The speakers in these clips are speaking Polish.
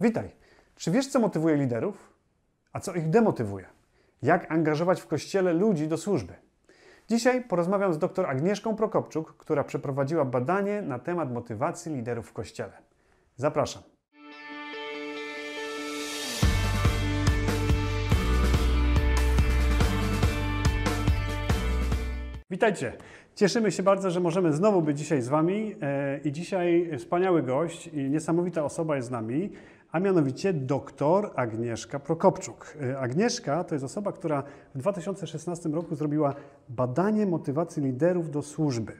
Witaj. Czy wiesz, co motywuje liderów? A co ich demotywuje? Jak angażować w kościele ludzi do służby? Dzisiaj porozmawiam z dr Agnieszką Prokopczuk, która przeprowadziła badanie na temat motywacji liderów w kościele. Zapraszam. Witajcie. Cieszymy się bardzo, że możemy znowu być dzisiaj z Wami. E, I dzisiaj wspaniały gość i niesamowita osoba jest z nami, a mianowicie doktor Agnieszka Prokopczuk. E, Agnieszka to jest osoba, która w 2016 roku zrobiła badanie motywacji liderów do służby.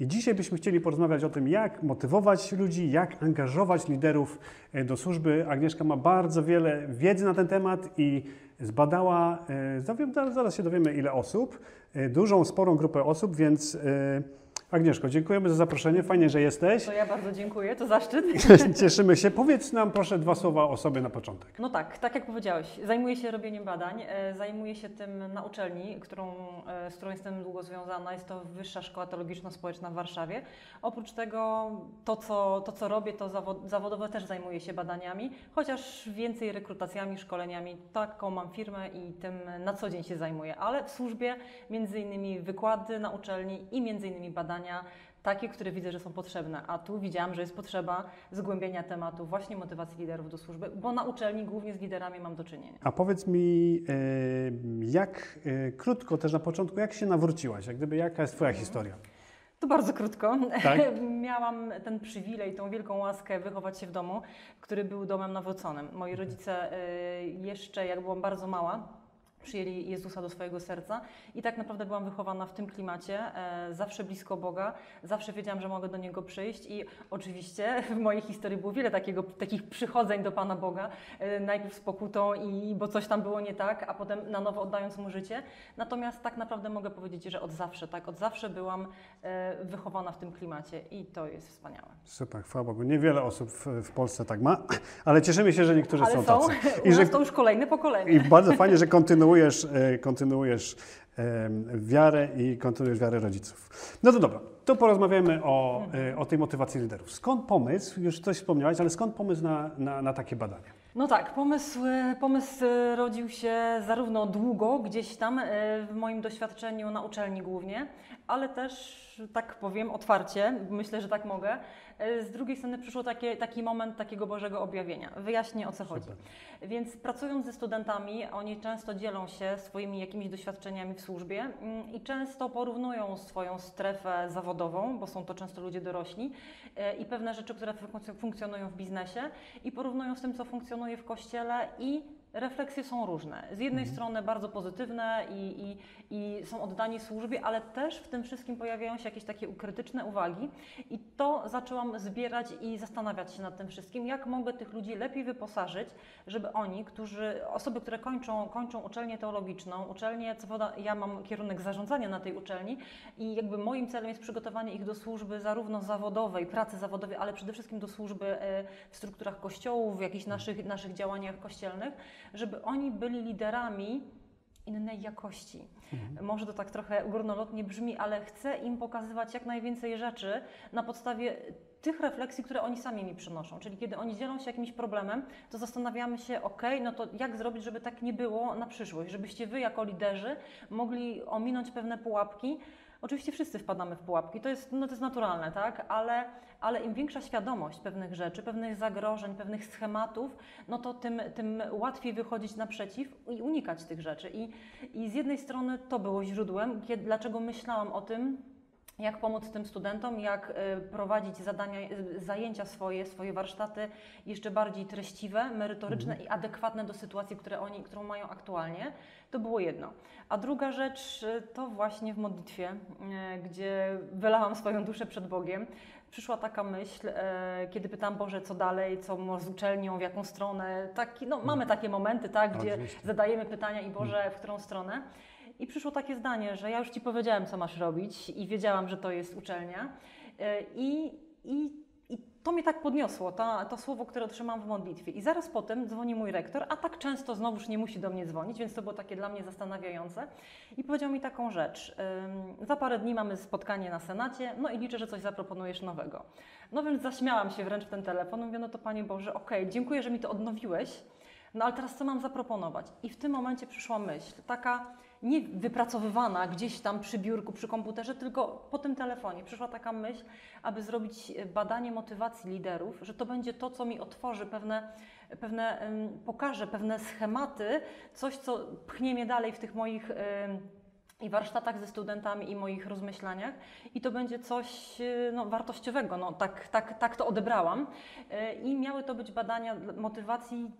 I dzisiaj byśmy chcieli porozmawiać o tym, jak motywować ludzi, jak angażować liderów e, do służby. Agnieszka ma bardzo wiele wiedzy na ten temat i zbadała, zaraz się dowiemy ile osób, dużą, sporą grupę osób, więc Agnieszko, dziękujemy za zaproszenie. Fajnie, że jesteś. To ja bardzo dziękuję, to zaszczyt. Cieszymy się. Powiedz nam proszę dwa słowa o sobie na początek. No tak, tak jak powiedziałeś, zajmuję się robieniem badań, e, zajmuję się tym na uczelni, którą, e, z którą jestem długo związana. Jest to Wyższa Szkoła Teologiczno-Społeczna w Warszawie. Oprócz tego to, co, to, co robię, to zawod, zawodowo też zajmuję się badaniami, chociaż więcej rekrutacjami, szkoleniami. Taką mam firmę i tym na co dzień się zajmuję, ale w służbie między innymi wykłady na uczelni i między innymi badania takie, które widzę, że są potrzebne. A tu widziałam, że jest potrzeba zgłębienia tematu właśnie motywacji liderów do służby, bo na uczelni głównie z liderami mam do czynienia. A powiedz mi, jak e, krótko też na początku, jak się nawróciłaś? Jak gdyby, jaka jest Twoja mhm. historia? To bardzo krótko. Tak? Miałam ten przywilej, tą wielką łaskę wychować się w domu, który był domem nawróconym. Moi rodzice e, jeszcze, jak byłam bardzo mała, przyjęli Jezusa do swojego serca i tak naprawdę byłam wychowana w tym klimacie, e, zawsze blisko Boga, zawsze wiedziałam, że mogę do Niego przyjść i oczywiście w mojej historii było wiele takiego, takich przychodzeń do Pana Boga, e, najpierw z pokutą i bo coś tam było nie tak, a potem na nowo oddając Mu życie. Natomiast tak naprawdę mogę powiedzieć, że od zawsze, tak, od zawsze byłam e, wychowana w tym klimacie i to jest wspaniałe. Super, chwała Bogu. Niewiele osób w, w Polsce tak ma, ale cieszymy się, że niektórzy ale są, są tacy. I że to już kolejne pokolenie. I bardzo fajnie, że kontynuują kontynuujesz, e, kontynuujesz wiarę i kontynuujesz wiarę rodziców. No to dobra, to porozmawiamy o, e, o tej motywacji liderów. Skąd pomysł, już coś wspomniałaś, ale skąd pomysł na, na, na takie badania? No tak, pomysł, e, pomysł rodził się zarówno długo, gdzieś tam w moim doświadczeniu na uczelni głównie, ale też, tak powiem otwarcie, myślę, że tak mogę, z drugiej strony przyszło takie, taki moment takiego Bożego objawienia. Wyjaśnię o co chodzi. Więc pracując ze studentami, oni często dzielą się swoimi jakimiś doświadczeniami w służbie mm, i często porównują swoją strefę zawodową, bo są to często ludzie dorośli e, i pewne rzeczy, które funkcjonują w biznesie i porównują z tym, co funkcjonuje w kościele i refleksje są różne. Z jednej mhm. strony bardzo pozytywne i, i, i, są oddani służbie, ale też w tym wszystkim pojawiają się jakieś takie krytyczne uwagi i to zaczęłam zbierać i zastanawiać się nad tym wszystkim, jak mogę tych ludzi lepiej wyposażyć, żeby oni, którzy, osoby, które kończą, kończą uczelnię teologiczną, uczelnię, co woda, ja mam kierunek zarządzania na tej uczelni i jakby moim celem jest przygotowanie ich do służby zarówno zawodowej, pracy zawodowej, ale przede wszystkim do służby e, w strukturach kościołów, w jakichś naszych, naszych działaniach kościelnych, żeby oni byli liderami innej jakości. Mhm. Może to tak trochę górnolotnie brzmi, ale chcę im pokazywać jak najwięcej rzeczy na podstawie tych refleksji, które oni sami mi przynoszą. Czyli kiedy oni dzielą się jakimś problemem, to zastanawiamy się, ok, no to jak zrobić, żeby tak nie było na przyszłość, żebyście wy jako liderzy mogli ominąć pewne pułapki, Oczywiście wszyscy wpadamy w pułapki, to jest, no to jest naturalne, tak? Ale, ale im większa świadomość pewnych rzeczy, pewnych zagrożeń, pewnych schematów, no to tym, tym łatwiej wychodzić naprzeciw i unikać tych rzeczy. I, i z jednej strony to było źródłem, kiedy, dlaczego myślałam o tym, jak pomóc tym studentom, jak y, prowadzić zadania, y, zajęcia swoje, swoje warsztaty jeszcze bardziej treściwe, merytoryczne mhm. i adekwatne do sytuacji, które oni, którą mają aktualnie. To było jedno. A druga rzecz y, to właśnie w modlitwie, gdzie wylałam swoją duszę przed Bogiem. Przyszła taka myśl, kiedy pytam Boże, co dalej, co z uczelnią, w jaką stronę. Taki, no, mamy takie momenty, tak, gdzie Oczywiście. zadajemy pytania i Boże, mhm. w którą stronę. I przyszło takie zdanie, że ja już Ci powiedziałem, co masz robić i wiedziałam, że to jest uczelnia. E, I, i, i to mnie tak podniosło, ta, to słowo, które otrzymałam w modlitwie. I zaraz potem dzwoni mój rektor, a tak często znowuż nie musi do mnie dzwonić, więc to było takie dla mnie zastanawiające. I powiedział mi taką rzecz. Za parę dni mamy spotkanie na Senacie, no i liczę, że coś zaproponujesz nowego. No więc zaśmiałam się wręcz w ten telefon. Mówię, no to Panie Boże, okej, dziękuję, że mi to odnowiłeś, no ale teraz co mam zaproponować? I w tym momencie przyszła myśl, taka nie wypracowywana gdzieś tam przy biurku, przy komputerze, tylko po tym telefonie. Przyszła taka myśl, aby zrobić badanie motywacji liderów, że to będzie to, co mi otworzy pewne, pewne pokaże pewne schematy, coś, co pchnie mnie dalej w tych moich i warsztatach ze studentami i moich rozmyślaniach i to będzie coś e, no, wartościowego, no, tak, tak, tak to odebrałam E, i miały to być badania motywacji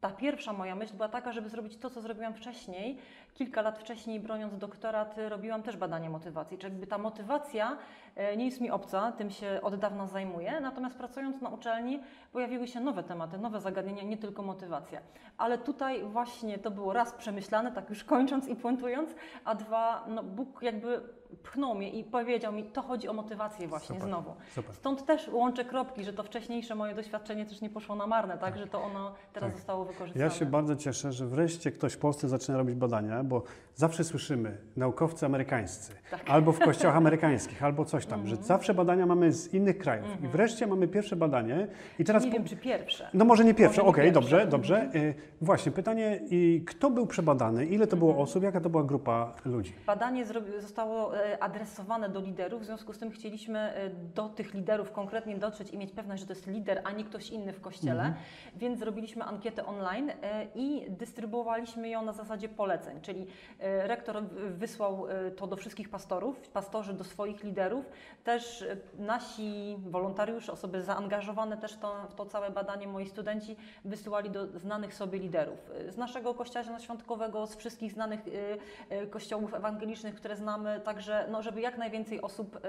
ta pierwsza moja myśl była taka, żeby zrobić to, co zrobiłam wcześniej. Kilka lat wcześniej, broniąc doktorat, robiłam też badanie motywacji. Czyli jakby ta motywacja e, nie jest mi obca, tym się od dawna zajmuję. Natomiast pracując na uczelni pojawiły się nowe tematy, nowe zagadnienia, nie tylko motywacja. Ale tutaj właśnie to było raz przemyślane, tak już kończąc i puentując, a dwa, no Bóg jakby pchnął mnie i powiedział mi, to chodzi o motywację właśnie Super, znowu. Super. Stąd też łączę kropki, że to wcześniejsze moje doświadczenie też nie poszło na marne, tak, że to ono teraz Tak. zostało wykorzystane. Ja się bardzo cieszę, że wreszcie ktoś w Polsce zaczyna robić badania, bo zawsze słyszymy naukowcy amerykańscy, Tak. albo w kościołach amerykańskich, albo coś tam, Mhm. że zawsze badania mamy z innych krajów. I wreszcie mamy pierwsze badanie i teraz... nie po- wiem, czy pierwsze. No może nie pierwsze, okej, pierwsze. dobrze, dobrze. Y, właśnie, pytanie, y, kto był przebadany, ile to było Mhm. osób, jaka to była grupa ludzi? Badanie zostało e, adresowane do liderów, w związku z tym chcieliśmy e, do tych liderów konkretnie dotrzeć i mieć pewność, że to jest lider, a nie ktoś inny w kościele, Mhm. więc zrobiliśmy ankietę online e, i dystrybuowaliśmy ją na zasadzie poleceń, czyli e, rektor wysłał e, to do wszystkich pastorów, pastorzy do swoich liderów, też e, nasi wolontariusze, osoby zaangażowane też to, w to całe badanie, moi studenci wysyłali do znanych sobie liderów. Z naszego kościoła świątkowego, z wszystkich znanych kościołów ewangelicznych, które znamy, także no, żeby jak najwięcej osób,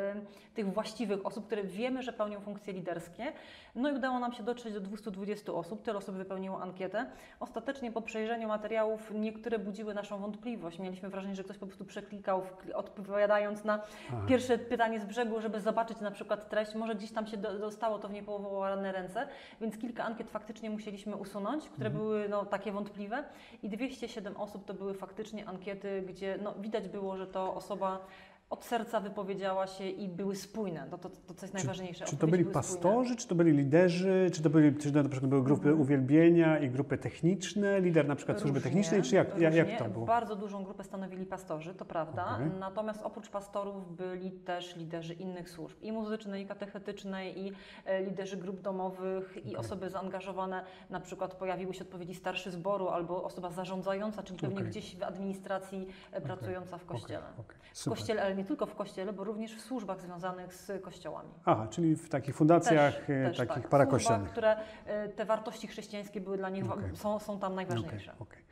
tych właściwych osób, które wiemy, że pełnią funkcje liderskie. No i udało nam się dotrzeć do 220 osób, tyle osób wypełniło ankietę. Ostatecznie po przejrzeniu materiałów niektóre budziły naszą wątpliwość. Mieliśmy wrażenie, że ktoś po prostu przeklikał, odpowiadając na Aha. pierwsze pytanie z brzegu, żeby zobaczyć na przykład treść. Może gdzieś tam się do, dostało to w niepowołane ręce, więc kilka ankiet faktycznie musieliśmy usunąć, które Mhm. były no, takie wątpliwe i 207 osób to były faktycznie ankiety, gdzie no, widać było, że to osoba od serca wypowiedziała się i były spójne. To, to, to co jest najważniejsze. Czy to Odpowiedzi byli były spójne. pastorzy, czy to byli liderzy, czy to byli, czy to na przykład były grupy Mhm. uwielbienia i grupy techniczne, lider na przykład służby Różnie, technicznej, czy jak, jak, to było? Bardzo dużą grupę stanowili pastorzy, to prawda. Okej. Natomiast oprócz pastorów byli też liderzy innych służb, i muzycznej, i katechetycznej, i e, liderzy grup domowych, i Okej. osoby zaangażowane. Na przykład pojawiły się odpowiedzi starszy zboru albo osoba zarządzająca, czyli pewnie Okej. gdzieś w administracji e, pracująca w kościele. W kościele, nie tylko w kościele, bo również w służbach związanych z kościołami. Aha, czyli w takich fundacjach, Też- e, takich tak. parakościelnych. Które e, te wartości chrześcijańskie były dla nich, Okej. są, są tam najważniejsze. Okej, okej.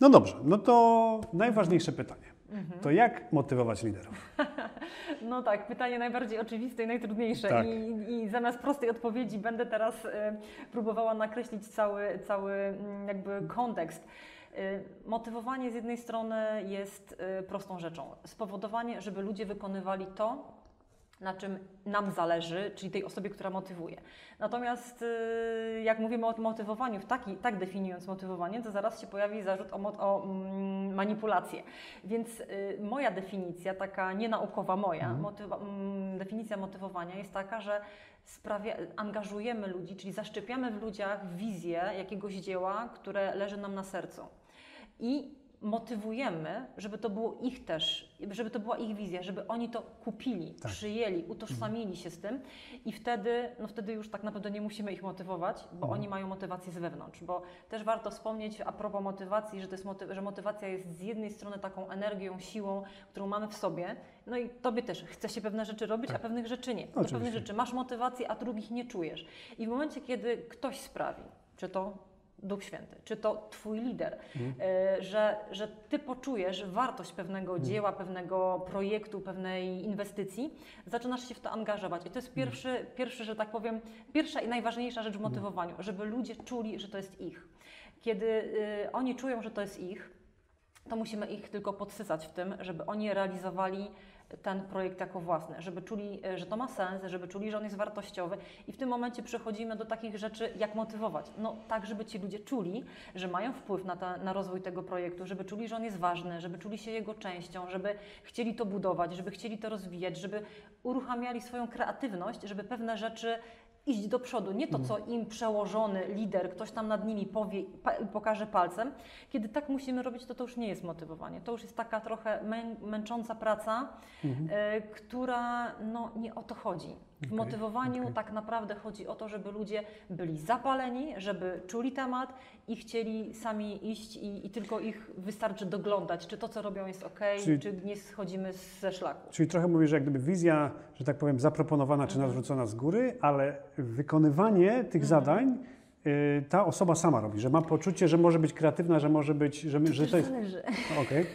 No dobrze, no to najważniejsze pytanie. Mhm. To jak motywować liderów? No tak, pytanie najbardziej oczywiste i najtrudniejsze. Tak. I, I zamiast prostej odpowiedzi będę teraz e, próbowała nakreślić cały, cały mm, jakby kontekst. E, Motywowanie z jednej strony jest e, prostą rzeczą. Spowodowanie, żeby ludzie wykonywali to, na czym nam zależy, czyli tej osobie, która motywuje. Natomiast y, jak mówimy o motywowaniu, taki, tak definiując motywowanie, to zaraz się pojawi zarzut o, o mm, manipulację. Więc y, moja definicja, taka nienaukowa moja, Mhm. motywa, mm, definicja motywowania jest taka, że sprawia, angażujemy ludzi, czyli zaszczepiamy w ludziach wizję jakiegoś dzieła, które leży nam na sercu. I motywujemy, żeby to było ich też, żeby to była ich wizja, żeby oni to kupili, Tak. przyjęli, utożsamili się z tym i wtedy, no wtedy już tak naprawdę nie musimy ich motywować, bo Mhm. oni mają motywację z wewnątrz, bo też warto wspomnieć a propos motywacji, że, to jest moty- że motywacja jest z jednej strony taką energią, siłą, którą mamy w sobie, no i tobie też chce się pewne rzeczy robić, Tak. a pewnych rzeczy nie. Do pewnych rzeczy masz motywację, a drugich nie czujesz. I w momencie, kiedy ktoś sprawi, czy to Duch Święty, czy to Twój lider, Mhm. e, że, że Ty poczujesz wartość pewnego Mhm. dzieła, pewnego projektu, pewnej inwestycji, zaczynasz się w to angażować. I to jest Mhm. pierwszy, pierwszy że tak powiem, pierwsza i najważniejsza rzecz w motywowaniu, żeby ludzie czuli, że to jest ich. Kiedy y, oni czują, że to jest ich, to musimy ich tylko podsycać w tym, żeby oni realizowali ten projekt jako własny, żeby czuli, e, że to ma sens, żeby czuli, że on jest wartościowy i w tym momencie przechodzimy do takich rzeczy, jak motywować. No tak, żeby ci ludzie czuli, że mają wpływ na, ta, na rozwój tego projektu, żeby czuli, że on jest ważny, żeby czuli się jego częścią, żeby chcieli to budować, żeby chcieli to rozwijać, żeby uruchamiali swoją kreatywność, żeby pewne rzeczy iść do przodu. Nie to, co im przełożony lider, ktoś tam nad nimi powie, pokaże palcem. Kiedy tak musimy robić, to to już nie jest motywowanie. To już jest taka trochę mę, męcząca praca, e, która no, nie o to chodzi. W Okej, motywowaniu okej. tak naprawdę chodzi o to, żeby ludzie byli zapaleni, żeby czuli temat i chcieli sami iść i, i tylko ich wystarczy doglądać, czy to, co robią jest ok, Czyli- czy nie schodzimy ze szlaku. Czyli trochę mówisz, że jak gdyby wizja, że tak powiem, zaproponowana czy narzucona z góry, ale wykonywanie tych zadań y, ta osoba sama robi, że ma poczucie, że może być kreatywna, że może być, że, że Też to jest... zależy. No, Okej,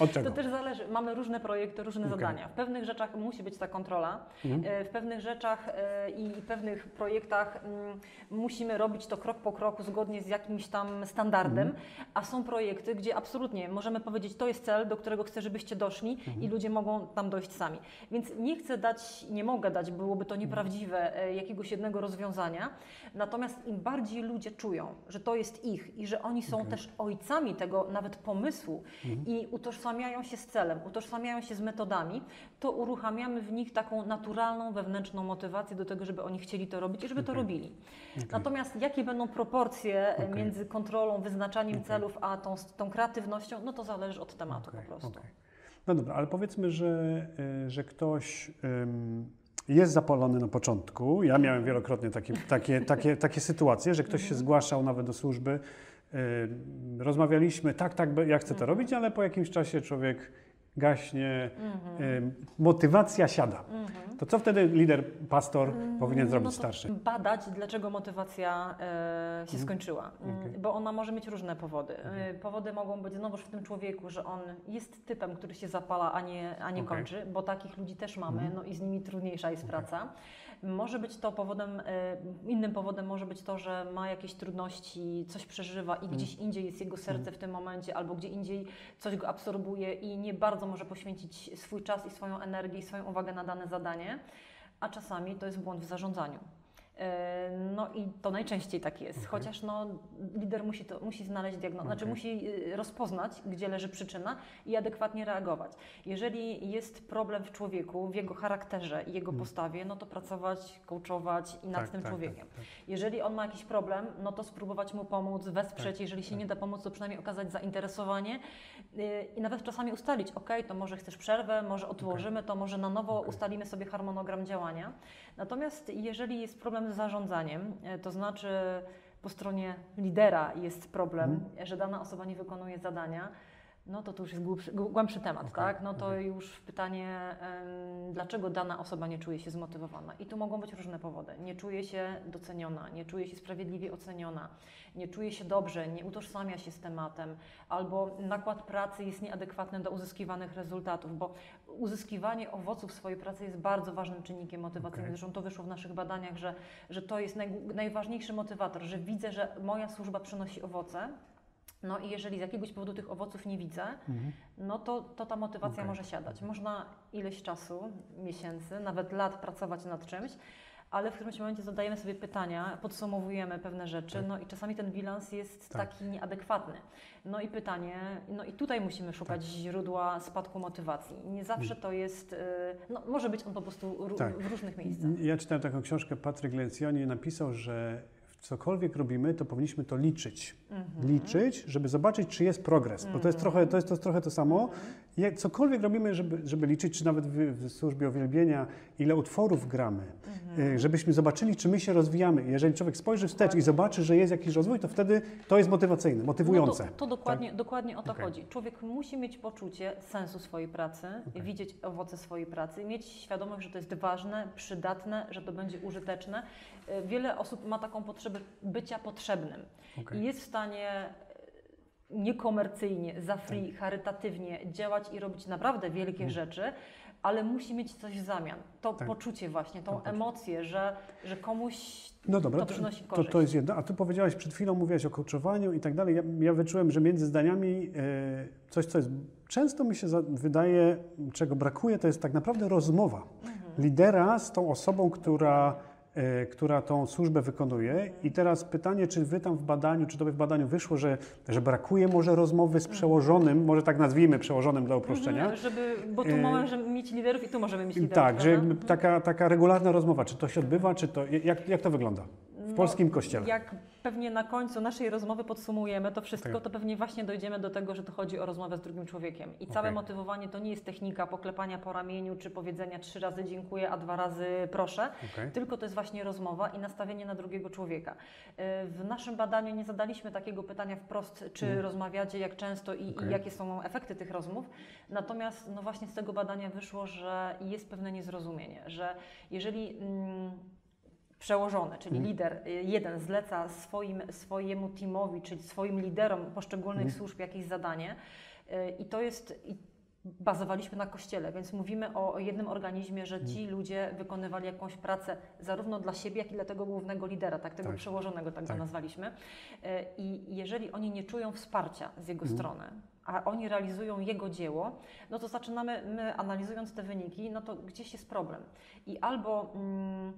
od czego? To też zależy. Mamy różne projekty, różne Okej. zadania. W pewnych rzeczach musi być ta kontrola, Mhm. e, w pewnych rzeczach e, i pewnych projektach mm, musimy robić to krok po kroku zgodnie z jakimś tam standardem, Mhm. a są projekty, gdzie absolutnie możemy powiedzieć, to jest cel, do którego chcę, żebyście doszli Mhm. i ludzie mogą tam dojść sami. Więc nie chcę dać, nie mogę dać, byłoby to nieprawdziwe, e, jakiegoś jednego rozwiązania. Natomiast im bardziej ludzie czują, że to jest ich i że oni są Okej. też ojcami tego nawet pomysłu i utożsamiają się z celem, utożsamiają się z metodami, to uruchamiamy w nich taką naturalną, wewnętrzną motywację do tego, żeby oni chcieli to robić i żeby to Okej. robili. Okej. Natomiast jakie będą proporcje e, między kontrolą, wyznaczaniem celów, a tą, tą kreatywnością, no to zależy od tematu po prostu. No dobra, ale powiedzmy, że, y, że ktoś ym, jest zapalony na początku. Ja miałem wielokrotnie takie, takie, takie, takie sytuacje, że ktoś się zgłaszał nawet do służby. Rozmawialiśmy, tak, tak, ja chcę to robić, ale po jakimś czasie człowiek gaśnie, ym, motywacja siada. To co wtedy lider, pastor powinien zrobić no starszy? Badać, dlaczego motywacja e, się Mhm. skończyła, Mm, Okej. bo ona może mieć różne powody. E, powody mogą być znowuż w tym człowieku, że on jest typem, który się zapala, a nie, a nie Okej. kończy, bo takich ludzi też mamy, Mhm. no i z nimi trudniejsza jest praca. Może być to powodem, e, innym powodem może być to, że ma jakieś trudności, coś przeżywa i gdzieś indziej jest jego serce w tym momencie, albo gdzie indziej coś go absorbuje i nie bardzo może poświęcić swój czas i swoją energię i swoją uwagę na dane zadanie, a czasami to jest błąd w zarządzaniu. E, No i to najczęściej tak jest, Okej. chociaż no, lider musi, to, musi znaleźć diagnozę, znaczy Okej. musi y, rozpoznać, gdzie leży przyczyna i adekwatnie reagować. Jeżeli jest problem w człowieku, w jego charakterze i jego postawie, no to pracować, coachować i nad Tak, tym tak, człowiekiem. tak, tak. Jeżeli on ma jakiś problem, no to spróbować mu pomóc, wesprzeć. Jeżeli się nie da pomóc, to przynajmniej okazać zainteresowanie yy, i nawet czasami ustalić, ok, to może chcesz przerwę, może odłożymy to, może na nowo ustalimy sobie harmonogram działania. Natomiast jeżeli jest problem z zarządzaniem, yy, to znaczy po stronie lidera jest problem, Mhm. że dana osoba nie wykonuje zadania, no to to już jest głębszy, głębszy temat, Okej, tak? No to okej. już pytanie, dlaczego dana osoba nie czuje się zmotywowana. I tu mogą być różne powody. Nie czuje się doceniona, nie czuje się sprawiedliwie oceniona, nie czuje się dobrze, nie utożsamia się z tematem, albo nakład pracy jest nieadekwatny do uzyskiwanych rezultatów, bo uzyskiwanie owoców swojej pracy jest bardzo ważnym czynnikiem motywacyjnym. Okej. Zresztą to wyszło w naszych badaniach, że, że to jest naj, najważniejszy motywator, że widzę, że moja służba przynosi owoce. No i jeżeli z jakiegoś powodu tych owoców nie widzę, Mhm. no to, to ta motywacja Okej. może siadać. Można ileś czasu, miesięcy, nawet lat pracować nad czymś, ale w którymś momencie zadajemy sobie pytania, podsumowujemy pewne rzeczy, Tak. no i czasami ten bilans jest Tak. taki nieadekwatny. No i pytanie, no i tutaj musimy szukać Tak. źródła spadku motywacji. Nie zawsze to jest, y, no może być on po prostu Tak. w różnych miejscach. Ja czytałem taką książkę, Patryk Lencioni napisał, że cokolwiek robimy, to powinniśmy to liczyć. Mhm. Liczyć, żeby zobaczyć, czy jest progres, bo to jest trochę to, jest to, trochę to samo. Mhm. Jak, cokolwiek robimy, żeby, żeby liczyć, czy nawet w, w służbie uwielbienia, ile utworów gramy, Mhm. y, żebyśmy zobaczyli, czy my się rozwijamy. Jeżeli człowiek spojrzy wstecz i zobaczy, że jest jakiś rozwój, to wtedy to jest motywacyjne, motywujące. No to, to dokładnie, dokładnie o to Okej. chodzi. Człowiek musi mieć poczucie sensu swojej pracy, widzieć owoce swojej pracy, mieć świadomość, że to jest ważne, przydatne, że to będzie użyteczne. E, Wiele osób ma taką potrzebę bycia potrzebnym Okej. i jest w stanie e, niekomercyjnie, za free, Tak. charytatywnie działać i robić naprawdę wielkie rzeczy, ale musi mieć coś w zamian. To Mhm. Tak. poczucie właśnie, tą poczucie. emocję, że, że komuś No dobra, to to, przynosi to, korzyść. to jest jedno. A ty powiedziałaś przed chwilą, mówiłaś o coachowaniu i tak dalej. Ja, ja wyczułem, że między zdaniami e, coś, co jest często mi się za- wydaje, czego brakuje, to jest tak naprawdę rozmowa lidera z tą osobą, która, która tą służbę wykonuje. I teraz pytanie, czy wy tam w badaniu, czy to w badaniu wyszło, że, że brakuje może rozmowy z przełożonym, może tak nazwijmy przełożonym dla uproszczenia. Mhm, Żeby, bo tu E, możemy mieć liderów i tu możemy mieć liderów. Tak, że taka, taka regularna rozmowa, czy to się odbywa, czy to, jak, jak to wygląda w No, polskim kościele? Jak pewnie na końcu naszej rozmowy podsumujemy to wszystko, Tak. to pewnie właśnie dojdziemy do tego, że to chodzi o rozmowę z drugim człowiekiem. I całe Okej. motywowanie to nie jest technika poklepania po ramieniu, czy powiedzenia trzy razy dziękuję, a dwa razy proszę, Okej. tylko to jest właśnie rozmowa i nastawienie na drugiego człowieka. Y, W naszym badaniu nie zadaliśmy takiego pytania wprost, czy rozmawiacie, jak często i. Okej. i jakie są efekty tych rozmów. Natomiast no właśnie z tego badania wyszło, że jest pewne niezrozumienie, że jeżeli mm, przełożony, czyli Mhm. lider, y, jeden zleca swoim, swojemu teamowi, czyli swoim liderom poszczególnych Mhm. służb jakieś zadanie y, i to jest... I Bazowaliśmy na kościele, więc mówimy o jednym organizmie, że ci Mhm. ludzie wykonywali jakąś pracę zarówno dla siebie, jak i dla tego głównego lidera, tak, tego Tak. przełożonego, tak, Tak. go nazwaliśmy. Y, I jeżeli oni nie czują wsparcia z jego strony, a oni realizują jego dzieło, no to zaczynamy, my analizując te wyniki, no to gdzieś jest problem. I albo, mm,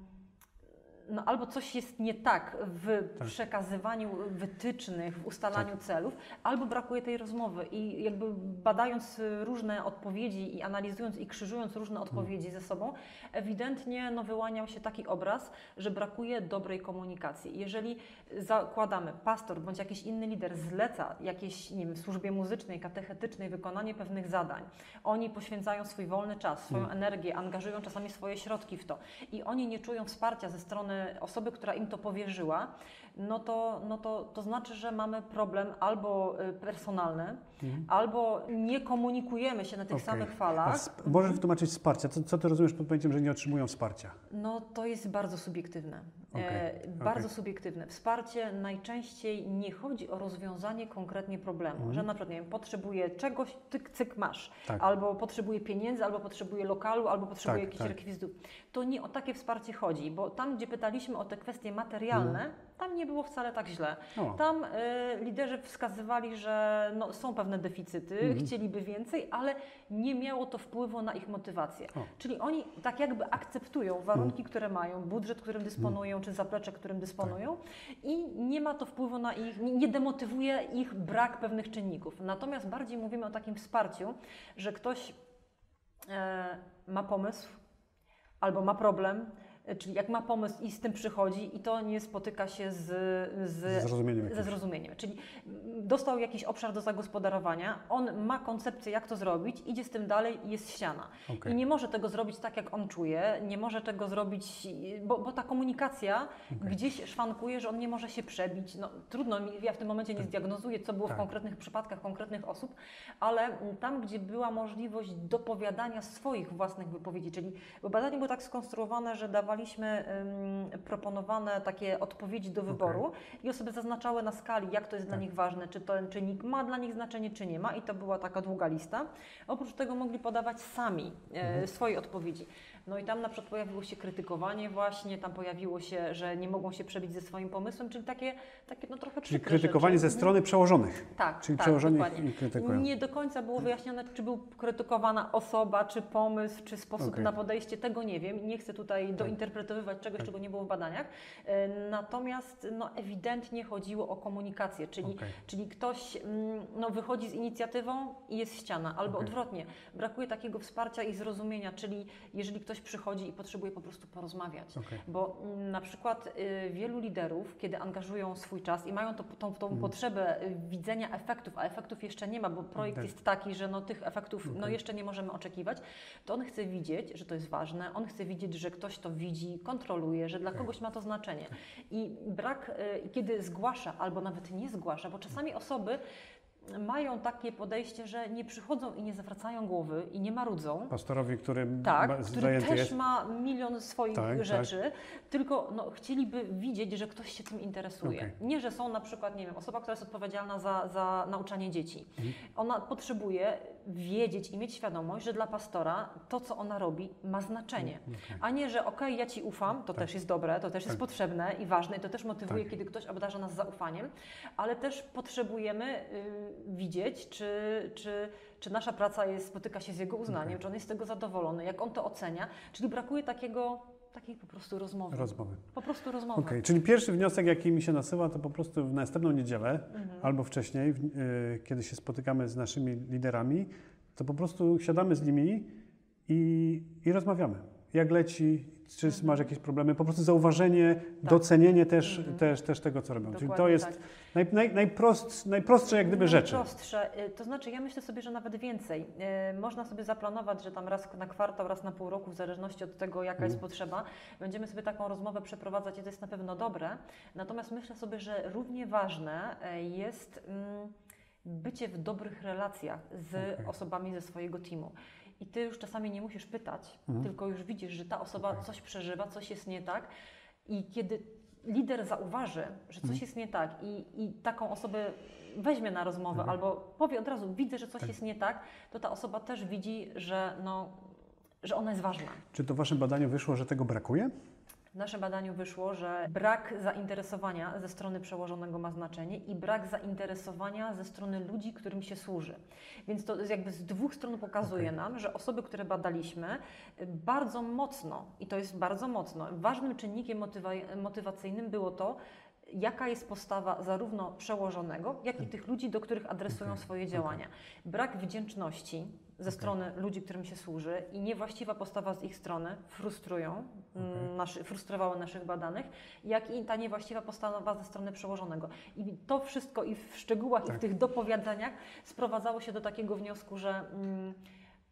no albo coś jest nie tak w Tak. przekazywaniu wytycznych, w ustalaniu Tak. celów, albo brakuje tej rozmowy. I jakby badając różne odpowiedzi i analizując i krzyżując różne Mhm. odpowiedzi ze sobą, ewidentnie no, wyłaniał się taki obraz, że brakuje dobrej komunikacji. Jeżeli zakładamy, pastor bądź jakiś inny lider zleca jakiejś, nie wiem, służbie muzycznej, katechetycznej wykonanie pewnych zadań, oni poświęcają swój wolny czas, swoją Mm. energię, angażują czasami swoje środki w to i oni nie czują wsparcia ze strony osoby, która im to powierzyła, no to, no to, to znaczy, że mamy problem albo y, personalny, albo nie komunikujemy się na tych Mhm. Okej. samych falach. sp- możesz wytłumaczyć wsparcie. Co, co ty rozumiesz pod pojęciem, że nie otrzymują wsparcia? No to jest bardzo subiektywne. Okej, E, bardzo subiektywne. Wsparcie najczęściej nie chodzi o rozwiązanie konkretnie problemu, że na przykład nie wiem, potrzebuję czegoś, tyk, cyk masz. Tak. albo potrzebuję pieniędzy, albo potrzebuję lokalu, albo potrzebuję Tak, jakichś tak. rekwizytów. To nie o takie wsparcie chodzi, bo tam, gdzie pytaliśmy o te kwestie materialne, tam nie było wcale tak źle. Tam e, liderzy wskazywali, że no, są pewne deficyty, Mhm. chcieliby więcej, ale nie miało to wpływu na ich motywację. O. Czyli oni tak jakby akceptują warunki, które mają, budżet, którym dysponują, czy zaplecze, którym dysponują i nie ma to wpływu na ich, nie, demotywuje ich brak pewnych czynników. Natomiast bardziej mówimy o takim wsparciu, że ktoś e, ma pomysł albo ma problem, czyli jak ma pomysł i z tym przychodzi i to nie spotyka się z, z, zrozumieniem ze zrozumieniem. Czyli mm, dostał jakiś obszar do zagospodarowania, on ma koncepcję, jak to zrobić, idzie z tym dalej i jest ściana. Okej. I nie może tego zrobić tak, jak on czuje, nie może tego zrobić, bo, bo ta komunikacja gdzieś szwankuje, że on nie może się przebić. No, trudno mi, ja w tym momencie nie zdiagnozuję, co było Tak. w konkretnych przypadkach konkretnych osób, ale mm, tam, gdzie była możliwość dopowiadania swoich własnych wypowiedzi, czyli bo badanie było tak skonstruowane, że dawaliśmy ym, proponowane takie odpowiedzi do wyboru i osoby zaznaczały na skali, jak to jest dla Tak. nich ważne, czy ten czynnik ma dla nich znaczenie, czy nie ma i to była taka długa lista. Oprócz tego mogli podawać sami e, Mhm. swoje odpowiedzi. No i tam na przykład pojawiło się krytykowanie właśnie, tam pojawiło się, że nie mogą się przebić ze swoim pomysłem, czyli takie, takie no trochę Czyli krytykowanie rzeczy. ze strony przełożonych. Tak, Czyli tak, przełożeni dokładnie. krytykują. Nie do końca było wyjaśnione, czy był krytykowana osoba, czy pomysł, czy sposób Okej. na podejście, tego nie wiem. Nie chcę tutaj dointerpretowywać czegoś, czego nie było w badaniach. E, Natomiast no, ewidentnie chodziło o komunikację, czyli, Okej. czyli ktoś mm, no, wychodzi z inicjatywą i jest ściana, albo Okej. odwrotnie. Brakuje takiego wsparcia i zrozumienia, czyli jeżeli ktoś przychodzi i potrzebuje po prostu porozmawiać. Okej. Bo mm, na przykład y, wielu liderów, kiedy angażują swój czas i mają to, tą, tą Mhm. potrzebę y, widzenia efektów, a efektów jeszcze nie ma, bo projekt Tak. jest taki, że no, tych efektów no, Okej. jeszcze nie możemy oczekiwać, to on chce widzieć, że to jest ważne, on chce widzieć, że ktoś to widzi, kontroluje, że dla Tak. kogoś ma to znaczenie. I brak, y, kiedy zgłasza albo nawet nie zgłasza, bo czasami osoby mają takie podejście, że nie przychodzą i nie zawracają głowy i nie marudzą, Pastorowi, który tak, ba- który też jest. ma milion swoich Tak, rzeczy, tylko no, chcieliby widzieć, że ktoś się tym interesuje. Okej. Nie, że są na przykład, nie wiem, osoba, która jest odpowiedzialna za, za nauczanie dzieci. Mhm. Ona potrzebuje wiedzieć i mieć świadomość, że dla pastora to, co ona robi, ma znaczenie. Okej. A nie, że okej, ja Ci ufam, to też jest dobre, to też jest Tak. potrzebne i ważne i to też motywuje, Tak. kiedy ktoś obdarza nas zaufaniem, ale też potrzebujemy y, widzieć, czy, czy, czy nasza praca jest, spotyka się z jego uznaniem, Okej. czy on jest z tego zadowolony, jak on to ocenia, czyli brakuje takiego, takiej po prostu rozmowy. Rozmowy. po prostu rozmowy. Okej, czyli pierwszy wniosek, jaki mi się nasuwa, to po prostu w następną niedzielę Mhm. albo wcześniej, y, kiedy się spotykamy z naszymi liderami, to po prostu siadamy z nimi i, i rozmawiamy. Jak leci, czy Mhm. masz jakieś problemy, po prostu zauważenie, docenienie też, Mhm. też, też tego, co robią. Czyli to Dokładnie jest tak. naj, naj, najprost, najprostsze jak gdyby rzeczy. Najprostsze. Y, To znaczy, ja myślę sobie, że nawet więcej. Y, Można sobie zaplanować, że tam raz na kwartał, raz na pół roku, w zależności od tego, jaka jest Mhm. potrzeba, będziemy sobie taką rozmowę przeprowadzać i to jest na pewno dobre. Natomiast myślę sobie, że równie ważne y, jest mm, bycie w dobrych relacjach z Okej. osobami ze swojego teamu. I ty już czasami nie musisz pytać, Mhm. tylko już widzisz, że ta osoba Okej. coś przeżywa, coś jest nie tak. I kiedy lider zauważy, że coś Mhm. jest nie tak i, i taką osobę weźmie na rozmowę Mhm. albo powie od razu, widzę, że coś Tak. jest nie tak, to ta osoba też widzi, że, no, że ona jest ważna. Czy to w Waszym badaniu wyszło, że tego brakuje? W naszym badaniu wyszło, że brak zainteresowania ze strony przełożonego ma znaczenie i brak zainteresowania ze strony ludzi, którym się służy. Więc to jakby z dwóch stron pokazuje Okej. nam, że osoby, które badaliśmy, bardzo mocno, i to jest bardzo mocno, ważnym czynnikiem motywa- motywacyjnym było to, jaka jest postawa zarówno przełożonego, jak i tych ludzi, do których adresują Okej, swoje działania. Brak wdzięczności ze strony ludzi, którym się służy i niewłaściwa postawa z ich strony frustrują, mm, Okej. naszy, frustrowały naszych badanych, jak i ta niewłaściwa postawa ze strony przełożonego. I to wszystko i w szczegółach, i Tak. w tych dopowiadaniach sprowadzało się do takiego wniosku, że mm,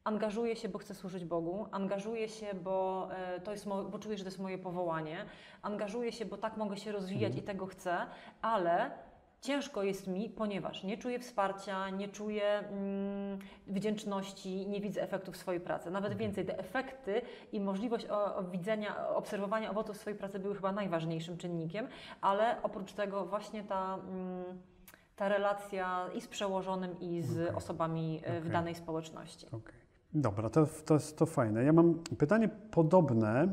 angażuję się, bo chcę służyć Bogu, angażuję się, bo, e, to jest mo- bo czuję, że to jest moje powołanie, angażuję się, bo tak mogę się rozwijać Mhm. i tego chcę, ale ciężko jest mi, ponieważ nie czuję wsparcia, nie czuję mm, wdzięczności, nie widzę efektów swojej pracy. Nawet Mhm. więcej, te efekty i możliwość o, o widzenia, obserwowania owoców swojej pracy były chyba najważniejszym czynnikiem, ale oprócz tego właśnie ta, mm, ta relacja i z przełożonym, i z Okej. osobami e, w danej społeczności. Okej. Dobra, to, to, jest- to fajne. Ja mam pytanie podobne.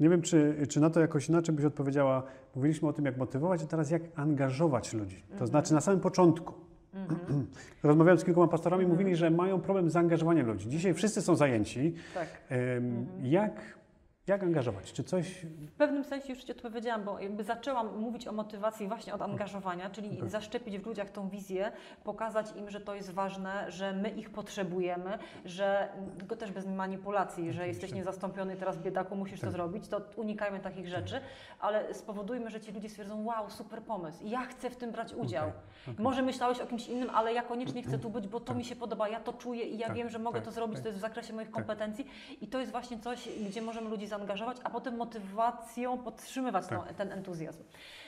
Nie wiem, czy, czy na to jakoś inaczej byś odpowiedziała. Mówiliśmy o tym, jak motywować, a teraz jak angażować ludzi. To Mhm. znaczy na samym początku. Rozmawiając z kilkoma pastorami, Mhm. mówili, że mają problem z zaangażowaniem ludzi. Dzisiaj wszyscy są zajęci. Tak. Mhm. jak, jak angażować? Czy coś. W pewnym sensie już Ci odpowiedziałam, bo jakby zaczęłam mówić o motywacji właśnie od angażowania, czyli Okej. zaszczepić w ludziach tą wizję, pokazać im, że to jest ważne, że my ich potrzebujemy, że tylko też bez manipulacji, że jesteś niezastąpiony, teraz biedaku musisz Tak. to zrobić, to unikajmy takich rzeczy, ale spowodujmy, że ci ludzie stwierdzą, wow, super pomysł, ja chcę w tym brać udział. Okej. Może myślałeś o kimś innym, ale ja koniecznie chcę tu być, bo to mi się podoba, ja to czuję i ja Tak, wiem, że mogę tak, to zrobić, tak. to jest w zakresie moich Tak. kompetencji i to jest właśnie coś, gdzie możemy ludzi zaangażować, a potem motywacją podtrzymywać tą, Tak. ten entuzjazm.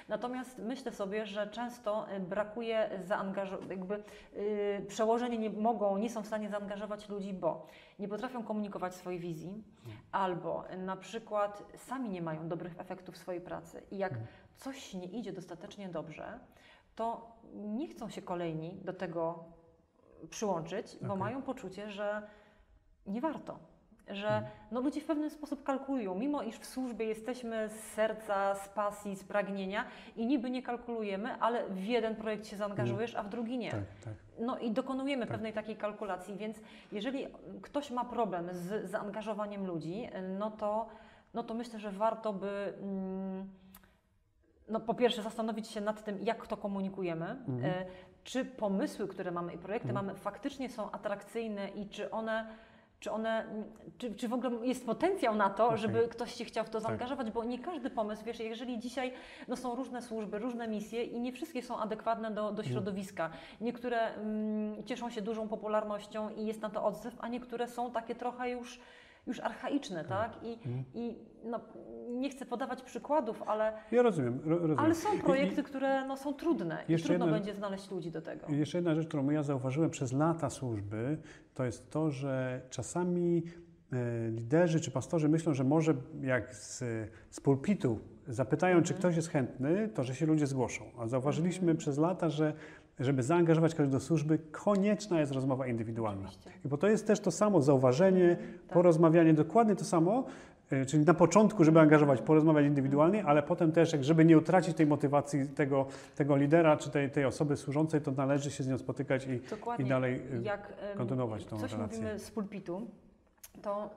Natomiast myślę sobie, że często y, brakuje zaangażowania, jakby yy, przełożeni nie mogą, nie są w stanie zaangażować ludzi, bo nie potrafią komunikować swojej wizji, albo y, na przykład sami nie mają dobrych efektów swojej pracy i jak coś nie idzie dostatecznie dobrze, to nie chcą się kolejni do tego przyłączyć, bo Okej. mają poczucie, że nie warto. Że no, ludzie w pewien sposób kalkulują, mimo iż w służbie jesteśmy z serca, z pasji, z pragnienia i niby nie kalkulujemy, ale w jeden projekt się zaangażujesz, a w drugi nie. Tak, tak. No i dokonujemy Tak. pewnej takiej kalkulacji, więc jeżeli ktoś ma problem z zaangażowaniem ludzi, no to, no to myślę, że warto by mm, no po pierwsze zastanowić się nad tym, jak to komunikujemy, Mhm. e, czy pomysły, które mamy i projekty Mhm. mamy faktycznie są atrakcyjne i czy one czy, one, czy, czy w ogóle jest potencjał na to, Okej. żeby ktoś się chciał w to Tak. zaangażować, bo nie każdy pomysł, wiesz, jeżeli dzisiaj no, są różne służby, różne misje i nie wszystkie są adekwatne do, do środowiska. Niektóre mm, cieszą się dużą popularnością i jest na to odzew, a niektóre są takie trochę już, już archaiczne, tak? I, Mhm. i no, nie chcę podawać przykładów, ale, Ja rozumiem. Ro, rozumiem. ale są I- projekty, które no, są trudne i trudno jedna- będzie znaleźć ludzi do tego. I jeszcze jedna rzecz, którą ja zauważyłem przez lata służby, to jest to, że czasami e, liderzy czy pastorzy myślą, że może jak z, z pulpitu zapytają, czy Mhm. ktoś jest chętny, to że się ludzie zgłoszą. A zauważyliśmy Mhm. przez lata, że żeby zaangażować kogoś do służby, konieczna jest rozmowa indywidualna. Oczywiście. I bo to jest też to samo zauważenie, tak. porozmawianie, dokładnie to samo, y, czyli na początku, żeby angażować, porozmawiać indywidualnie, ale potem też, jak żeby nie utracić tej motywacji tego, tego lidera czy tej, tej osoby służącej, to należy się z nią spotykać i, Dokładnie. i dalej y, jak kontynuować tą coś relację. mówimy z pulpitu, to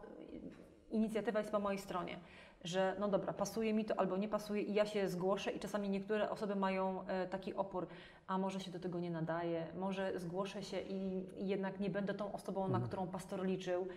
inicjatywa jest po mojej stronie, że no dobra, pasuje mi to albo nie pasuje i ja się zgłoszę i czasami niektóre osoby mają e, taki opór, a może się do tego nie nadaje, może zgłoszę się i, jednak nie będę tą osobą, Mhm. na którą pastor liczył,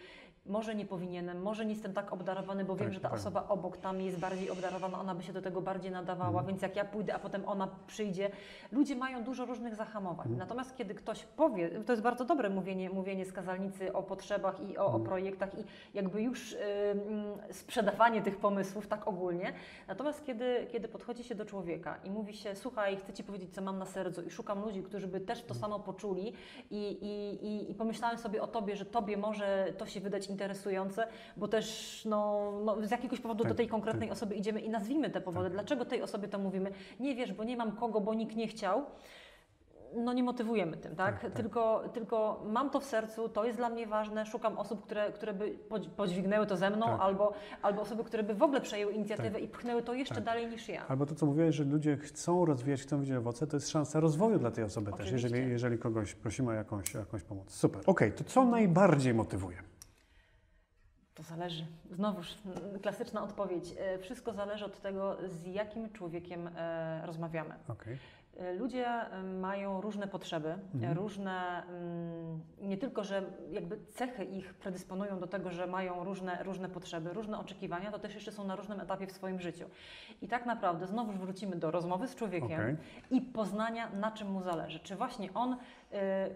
może nie powinienem, może nie jestem tak obdarowany, bo wiem, Tak, że ta tak. osoba obok tam jest bardziej obdarowana, ona by się do tego bardziej nadawała, Mhm. więc jak ja pójdę, a potem ona przyjdzie. Ludzie mają dużo różnych zahamowań. Mhm. Natomiast kiedy ktoś powie, to jest bardzo dobre mówienie, mówienie z kazalnicy o potrzebach i o, o Mhm. projektach i jakby już y, mm, sprzedawanie tych pomysłów tak ogólnie. Natomiast kiedy, kiedy podchodzi się do człowieka i mówi się, słuchaj, chcę Ci powiedzieć, co mam na sercu i szukam ludzi, którzy by też to samo poczuli i, i, i, i pomyślałem sobie o Tobie, że Tobie może to się wydać interesujące, bo też no, no, z jakiegoś powodu Tak, do tej konkretnej osoby idziemy i nazwijmy te powody. Tak. Dlaczego tej osobie to mówimy? Nie wiesz, bo nie mam kogo, bo nikt nie chciał. No nie motywujemy tym, tak? Tak, tak. Tylko, tylko mam to w sercu, to jest dla mnie ważne, szukam osób, które, które by podź- podźwignęły to ze mną, Tak. albo, albo osoby, które by w ogóle przejęły inicjatywę Tak. i pchnęły to jeszcze Tak. dalej niż ja. Albo to, co mówiłeś, że ludzie chcą rozwijać, chcą widzieć owoce, to jest szansa rozwoju dla tej osoby też, Oczywiście. jeżeli, jeżeli kogoś prosimy o jakąś, o jakąś pomoc. Super. Okej, to co najbardziej motywuje? To zależy. Znowuż mm, klasyczna odpowiedź. E, Wszystko zależy od tego, z jakim człowiekiem e, rozmawiamy. Okej. E, Ludzie mają różne potrzeby, Mhm. różne, mm, nie tylko, że jakby cechy ich predysponują do tego, że mają różne, różne potrzeby, różne oczekiwania, to też jeszcze są na różnym etapie w swoim życiu. I tak naprawdę znowuż wrócimy do rozmowy z człowiekiem Okej. i poznania, na czym mu zależy. Czy właśnie on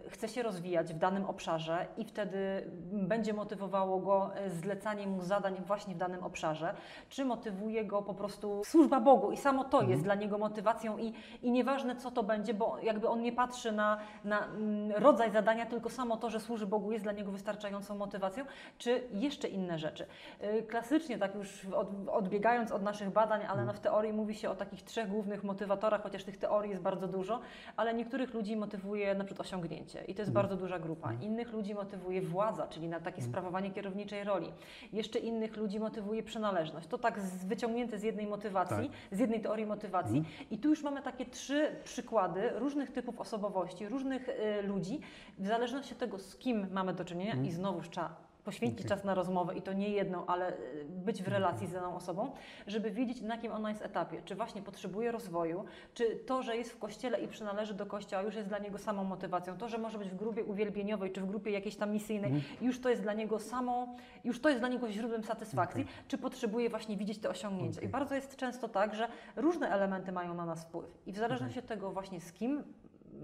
chce się rozwijać w danym obszarze i wtedy będzie motywowało go y, zlecanie mu zadań właśnie w danym obszarze, czy motywuje go po prostu służba Bogu i samo to Mhm. jest dla niego motywacją i, i nieważne co to będzie, bo jakby on nie patrzy na, na mm, rodzaj zadania, tylko samo to, że służy Bogu jest dla niego wystarczającą motywacją, czy jeszcze inne rzeczy. Y, Klasycznie, tak już od, odbiegając od naszych badań, ale no w teorii mówi się o takich trzech głównych motywatorach, chociaż tych teorii jest bardzo dużo, ale niektórych ludzi motywuje na przykład osiągnięcie i to jest bardzo duża grupa. Innych ludzi motywuje władza, czyli na takie sprawowanie kierowniczej roli. Jeszcze innych ludzi motywuje przynależność. To tak z, wyciągnięte z jednej motywacji, z jednej teorii motywacji. I tu już mamy takie trzy przykłady różnych typów osobowości, różnych y, ludzi, w zależności od tego, z kim mamy do czynienia i znowuż trzeba poświęcić Okej. czas na rozmowę i to nie jedną, ale y, być w relacji z daną osobą, żeby wiedzieć, na jakim ona jest etapie. Czy właśnie potrzebuje rozwoju, czy to, że jest w kościele i przynależy do kościoła, już jest dla niego samą motywacją. To, że może być w grupie uwielbieniowej, czy w grupie jakiejś tam misyjnej, już to jest dla niego samą, już to jest dla niego źródłem satysfakcji, czy potrzebuje właśnie widzieć te osiągnięcia. I Okej. bardzo jest często tak, że różne elementy mają na nas wpływ. I w zależności od tego właśnie z kim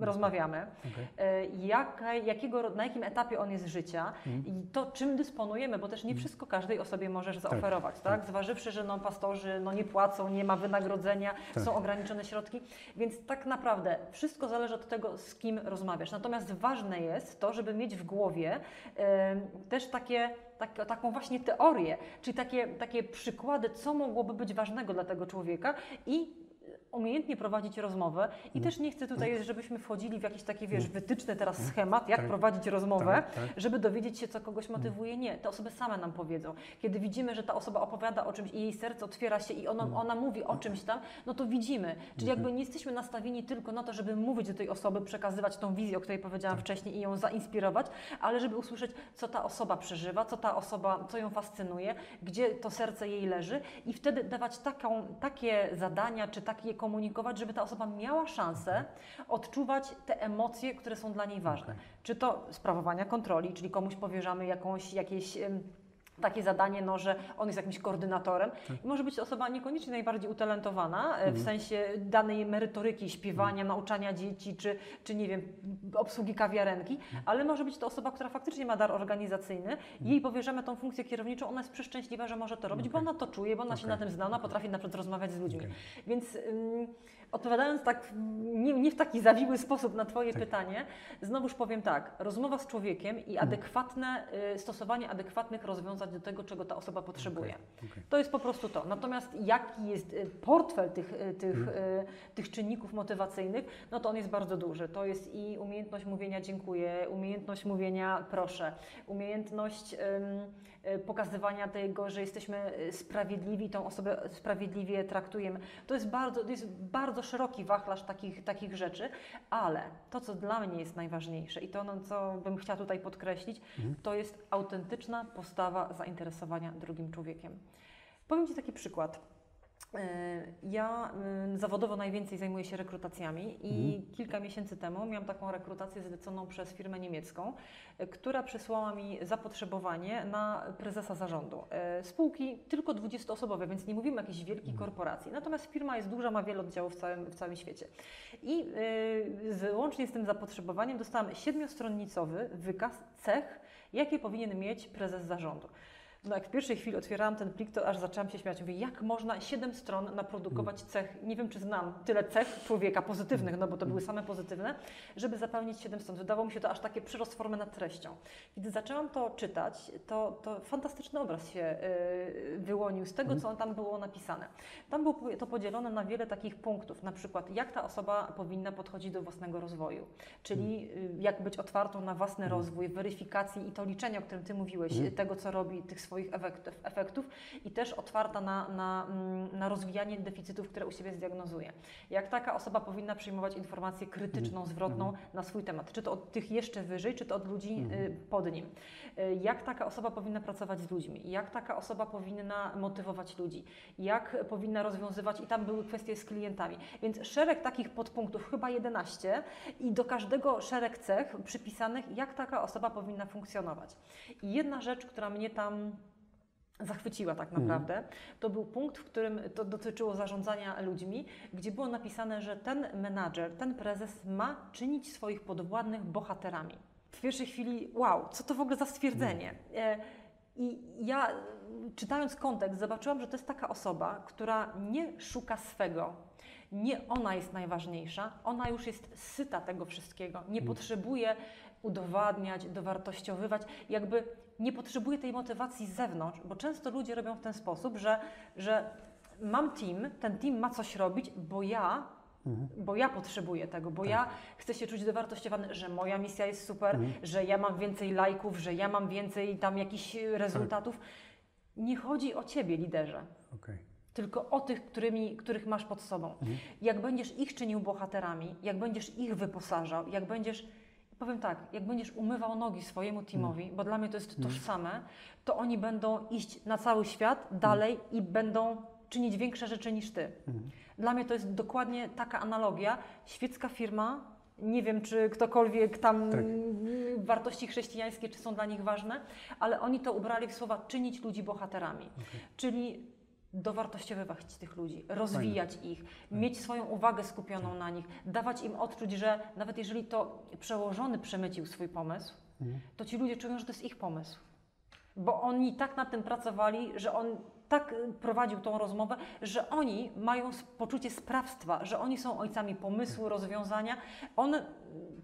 rozmawiamy, Okej. e, jaka, jakiego, na jakim etapie on jest życia Mhm. i to, czym dysponujemy, bo też nie wszystko każdej osobie możesz zaoferować, tak? Zważywszy, że no, pastorzy no, nie płacą, nie ma wynagrodzenia, Tak. są ograniczone środki, więc tak naprawdę wszystko zależy od tego, z kim rozmawiasz. Natomiast ważne jest to, żeby mieć w głowie em, też takie tak, taką właśnie teorię, czyli takie, takie przykłady, co mogłoby być ważnego dla tego człowieka i umiejętnie prowadzić rozmowę i też nie chcę tutaj, żebyśmy wchodzili w jakieś takie, wiesz, wytyczny teraz schemat, jak Tak. prowadzić rozmowę, Tak, tak. żeby dowiedzieć się, co kogoś motywuje. Nie, te osoby same nam powiedzą. Kiedy widzimy, że ta osoba opowiada o czymś i jej serce otwiera się i ona, ona mówi o czymś tam, no to widzimy. Czyli jakby nie jesteśmy nastawieni tylko na to, żeby mówić do tej osoby, przekazywać tą wizję, o której powiedziałam wcześniej i ją zainspirować, ale żeby usłyszeć, co ta osoba przeżywa, co ta osoba, co ją fascynuje, gdzie to serce jej leży i wtedy dawać taką, takie zadania, czy takie komunikować, żeby ta osoba miała szansę odczuwać te emocje, które są dla niej ważne. Czy to sprawowania kontroli, czyli komuś powierzamy jakąś, jakieś... Takie zadanie, no, że on jest jakimś koordynatorem. I może być to osoba niekoniecznie najbardziej utalentowana e, w sensie danej merytoryki, śpiewania, nauczania dzieci, czy, czy nie wiem, obsługi kawiarenki, ale może być to osoba, która faktycznie ma dar organizacyjny. Jej powierzamy tą funkcję kierowniczą, ona jest przeszczęśliwa, że może to robić, bo ona to czuje, bo ona się Okej. na tym zna, ona potrafi na przykład rozmawiać z ludźmi. Okej. Więc ym, odpowiadając tak nie, nie w taki zawiły sposób na Twoje Tak. pytanie, znowuż powiem tak, rozmowa z człowiekiem i adekwatne, y, stosowanie adekwatnych rozwiązań do tego, czego ta osoba potrzebuje. Okay, okay. To jest po prostu to. Natomiast jaki jest y, portfel tych, y, tych, hmm. tych czynników motywacyjnych, no to on jest bardzo duży. To jest i umiejętność mówienia dziękuję, umiejętność mówienia proszę, umiejętność um, pokazywania tego, że jesteśmy sprawiedliwi, tą osobę sprawiedliwie traktujemy. To jest bardzo, to jest bardzo szeroki wachlarz takich, takich rzeczy, ale to, co dla mnie jest najważniejsze i to, no, co bym chciała tutaj podkreślić, mhm. to jest autentyczna postawa zainteresowania drugim człowiekiem. Powiem Ci taki przykład. E, ja zawodowo najwięcej zajmuję się rekrutacjami i mhm. kilka miesięcy temu miałam taką rekrutację zleconą przez firmę niemiecką, e, która przysłała mi zapotrzebowanie na prezesa zarządu. E, spółki tylko 20-osobowe, więc nie mówimy o jakiejś wielkiej mhm. korporacji. Natomiast firma jest duża, ma wiele oddziałów w całym, w całym świecie. I z, łącznie z tym zapotrzebowaniem dostałam siedmiostronnicowy wykaz cech, jakie powinien mieć prezes zarządu. No jak w pierwszej chwili otwierałam ten plik, to aż zaczęłam się śmiać. Mówię, jak można 7 stron naprodukować mm. cech, nie wiem czy znam tyle cech człowieka pozytywnych, no bo to były mm. same pozytywne, żeby zapełnić 7 stron. Wydawało mi się to aż takie przyrost formy nad treścią. Kiedy zaczęłam to czytać, to, to fantastyczny obraz się yy, wyłonił z tego, mm. co tam było napisane. Tam było to podzielone na wiele takich punktów, na przykład jak ta osoba powinna podchodzić do własnego rozwoju, czyli yy, jak być otwartą na własny rozwój, weryfikacji i to liczenie, o którym Ty mówiłeś, tego co robi, tych swoich swoich efektów, efektów i też otwarta na, na, mm, na rozwijanie deficytów, które u siebie zdiagnozuje. Jak taka osoba powinna przyjmować informację krytyczną, mhm. zwrotną mhm. na swój temat, czy to od tych jeszcze wyżej, czy to od ludzi mhm. y, pod nim. Y, jak taka osoba powinna pracować z ludźmi, jak taka osoba powinna motywować ludzi, jak powinna rozwiązywać, i tam były kwestie z klientami. Więc szereg takich podpunktów, chyba 11, i do każdego szereg cech przypisanych, jak taka osoba powinna funkcjonować. I jedna rzecz, która mnie tam zachwyciła tak mhm. naprawdę. To był punkt, w którym to dotyczyło zarządzania ludźmi, gdzie było napisane, że ten menadżer, ten prezes ma czynić swoich podwładnych bohaterami. W pierwszej chwili, wow, co to w ogóle za stwierdzenie? Mhm. E, I ja, czytając kontekst, zobaczyłam, że to jest taka osoba, która nie szuka swego. Nie ona jest najważniejsza, ona już jest syta tego wszystkiego. Nie mhm. potrzebuje udowadniać, dowartościowywać, jakby nie potrzebuje tej motywacji z zewnątrz, bo często ludzie robią w ten sposób, że, że mam team, ten team ma coś robić, bo ja Mhm. Bo ja potrzebuję tego, bo tak. ja chcę się czuć dowartościowany, że moja misja jest super, mhm. że ja mam więcej lajków, że ja mam więcej tam jakichś rezultatów. Tak. Nie chodzi o ciebie, liderze. Okay. Tylko o tych, którymi, których masz pod sobą. Mhm. Jak będziesz ich czynił bohaterami, jak będziesz ich wyposażał, jak będziesz Powiem tak, jak będziesz umywał nogi swojemu teamowi, mm. bo dla mnie to jest mm. tożsame, to oni będą iść na cały świat dalej mm. i będą czynić większe rzeczy niż ty. Mm. Dla mnie to jest dokładnie taka analogia. Świecka firma, nie wiem czy ktokolwiek tam tak. wartości chrześcijańskie, czy są dla nich ważne, ale oni to ubrali w słowa czynić ludzi bohaterami. Okay. Czyli dowartościowywać tych ludzi, rozwijać Fajne. ich, mieć swoją uwagę skupioną na nich, dawać im odczuć, że nawet jeżeli to przełożony przemycił swój pomysł, mhm. to ci ludzie czują, że to jest ich pomysł. Bo oni tak nad tym pracowali, że on tak prowadził tą rozmowę, że oni mają poczucie sprawstwa, że oni są ojcami pomysłu, rozwiązania. On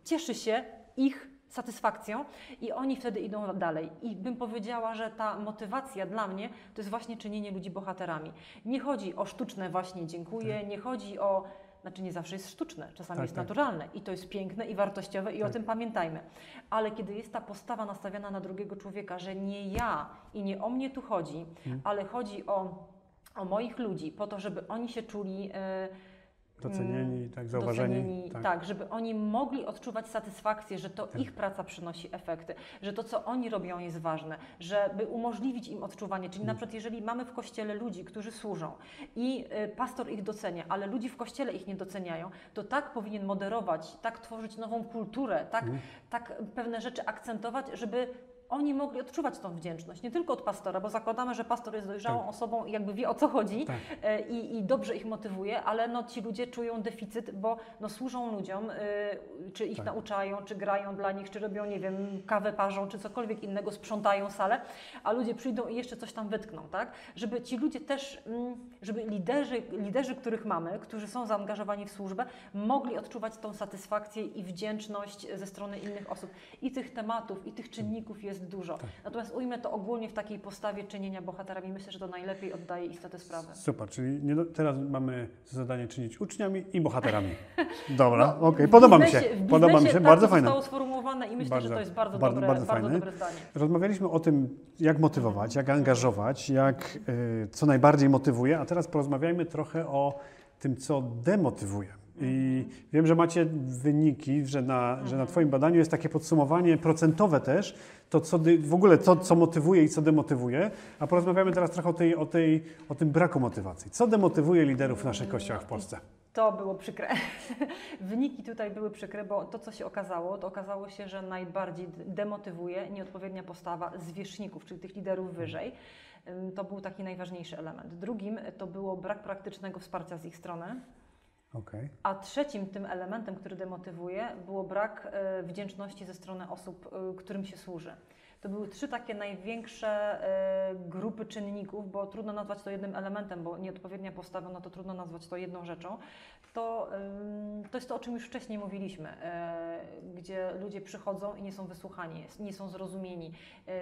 cieszy się ich satysfakcją i oni wtedy idą dalej. I bym powiedziała, że ta motywacja dla mnie to jest właśnie czynienie ludzi bohaterami. Nie chodzi o sztuczne właśnie dziękuję, tak. nie chodzi o znaczy nie zawsze jest sztuczne, czasami tak, jest tak. naturalne i to jest piękne i wartościowe i tak. o tym pamiętajmy. Ale kiedy jest ta postawa nastawiona na drugiego człowieka, że nie ja i nie o mnie tu chodzi, hmm. ale chodzi o, o moich ludzi, po to, żeby oni się czuli. Yy, Docenieni, mm, tak, zauważeni. Docenieni, tak. tak. żeby oni mogli odczuwać satysfakcję, że to tak. ich praca przynosi efekty, że to, co oni robią, jest ważne, żeby umożliwić im odczuwanie. Czyli mm. na przykład, jeżeli mamy w kościele ludzi, którzy służą i y, pastor ich docenia, ale ludzi w kościele ich nie doceniają, to tak powinien moderować, tak tworzyć nową kulturę, tak, mm. tak pewne rzeczy akcentować, żeby oni mogli odczuwać tą wdzięczność, nie tylko od pastora, bo zakładamy, że pastor jest dojrzałą tak. osobą i jakby wie o co chodzi tak. E, i, i, dobrze ich motywuje, ale no, ci ludzie czują deficyt, bo no, służą ludziom, y, czy ich tak. nauczają, czy grają dla nich, czy robią, nie wiem, kawę parzą, czy cokolwiek innego, sprzątają salę, a ludzie przyjdą i jeszcze coś tam wytkną, tak? Żeby ci ludzie też, mm, żeby liderzy, liderzy, których mamy, którzy są zaangażowani w służbę, mogli odczuwać tą satysfakcję i wdzięczność ze strony innych osób. I tych tematów, i tych czynników jest jest dużo. Tak. Natomiast ujmę to ogólnie w takiej postawie czynienia bohaterami. Myślę, że to najlepiej oddaje istotę sprawy. Super, czyli do, teraz mamy zadanie czynić uczniami i bohaterami. Dobra, No, okej, w podoba mi się. Podoba mi się, tak bardzo to fajne. zostało sformułowane i myślę, Bardzo- że to jest bardzo, bardzo- dobre, bardzo bardzo, dobre zdanie. Rozmawialiśmy o tym, jak motywować, jak angażować, jak, y, co najbardziej motywuje, a teraz porozmawiajmy trochę o tym, co demotywuje. I wiem, że macie wyniki, że na, że na Twoim badaniu jest takie podsumowanie procentowe też, to co w ogóle to, co motywuje i co demotywuje, a porozmawiamy teraz trochę o, tej, o, tej, o tym braku motywacji. Co demotywuje liderów w naszych kościołach w Polsce? To było przykre. Wyniki tutaj były przykre, bo to, co się okazało, to okazało się, że najbardziej demotywuje nieodpowiednia postawa zwierzchników, czyli tych liderów wyżej. Ym, To był taki najważniejszy element. Drugim to było brak praktycznego wsparcia z ich strony. Okej. A trzecim tym elementem, który demotywuje, było brak e, wdzięczności ze strony osób, e, którym się służy. To były trzy takie największe e, grupy czynników, bo trudno nazwać to jednym elementem, bo nieodpowiednia postawa, no to trudno nazwać to jedną rzeczą. To, to jest to, o czym już wcześniej mówiliśmy, gdzie ludzie przychodzą i nie są wysłuchani, nie są zrozumieni,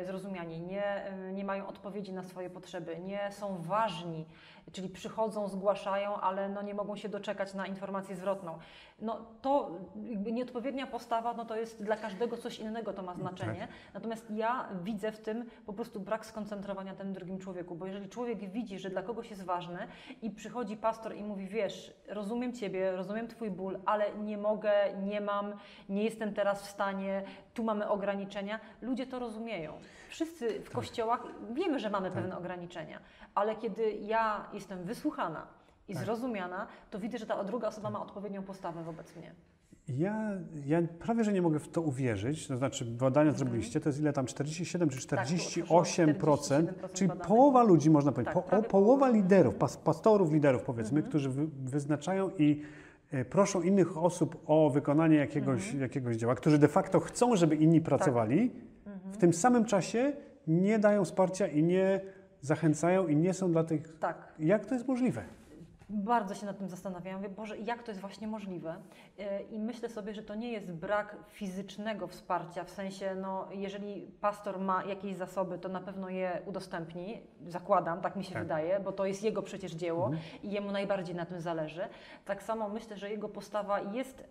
zrozumiani, nie, nie mają odpowiedzi na swoje potrzeby, nie są ważni, czyli przychodzą, zgłaszają, ale no nie mogą się doczekać na informację zwrotną. No to jakby nieodpowiednia postawa, no to jest dla każdego coś innego to ma znaczenie. Natomiast ja widzę w tym po prostu brak skoncentrowania tym drugim człowieku, bo jeżeli człowiek widzi, że dla kogoś jest ważny i przychodzi pastor i mówi, wiesz, rozumiem Ciebie, rozumiem Twój ból, ale nie mogę, nie mam, nie jestem teraz w stanie, tu mamy ograniczenia, ludzie to rozumieją. Wszyscy w kościołach wiemy, że mamy pewne ograniczenia, ale kiedy ja jestem wysłuchana i Tak. zrozumiana, to widzę, że ta druga osoba ma odpowiednią postawę wobec mnie. Ja, ja prawie, że nie mogę w to uwierzyć. To znaczy, badania zrobiliście, to jest ile tam 47 czy Mhm. Tak, to 48%, około 47% czyli badanych. połowa ludzi, można powiedzieć, Tak, po, o, połowa. Mhm. liderów, pas, pastorów, liderów powiedzmy, którzy wy, wyznaczają i e, proszą innych osób o wykonanie jakiegoś, Mhm. jakiegoś dzieła, którzy de facto chcą, żeby inni pracowali, Mhm. W tym samym czasie nie dają wsparcia i nie zachęcają i nie są dla tych... Tak. Jak to jest możliwe? Bardzo się nad tym zastanawiam. Mówię, Boże, jak to jest właśnie możliwe? E, I myślę sobie, że to nie jest brak fizycznego wsparcia, w sensie, no, jeżeli pastor ma jakieś zasoby, to na pewno je udostępni. Zakładam, tak mi się Tak. wydaje, bo to jest jego przecież dzieło i jemu najbardziej na tym zależy. Tak samo myślę, że jego postawa jest.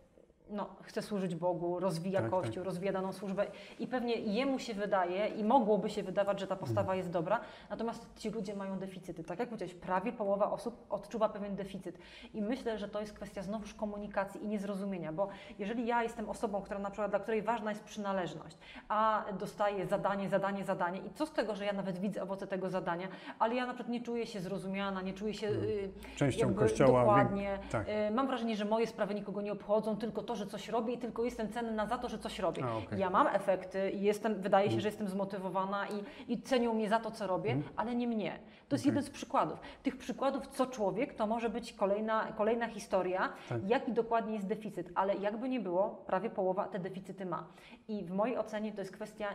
No, chce służyć Bogu, rozwija Tak, Kościół, rozwija daną służbę i pewnie jemu się wydaje i mogłoby się wydawać, że ta postawa Mhm. jest dobra, natomiast ci ludzie mają deficyty. Tak jak powiedziałeś, prawie połowa osób odczuwa pewien deficyt. I myślę, że to jest kwestia znowuż komunikacji i niezrozumienia, bo jeżeli ja jestem osobą, która na przykład, dla której ważna jest przynależność, a dostaję zadanie, zadanie, zadanie i co z tego, że ja nawet widzę owoce tego zadania, ale ja na przykład nie czuję się zrozumiana, nie czuję się y, Częścią Kościoła, Dokładnie. tak. Y, Mam wrażenie, że moje sprawy nikogo nie obchodzą, tylko to, że coś robię i tylko jestem cenna za to, że coś robię. A, okej. Ja mam efekty i jestem, wydaje się, że jestem zmotywowana i, i cenią mnie za to, co robię, ale nie mnie. To jest jeden z przykładów. Tych przykładów, co człowiek, to może być kolejna, kolejna historia, Tak. jaki dokładnie jest deficyt, ale jakby nie było, prawie połowa te deficyty ma. I w mojej ocenie to jest kwestia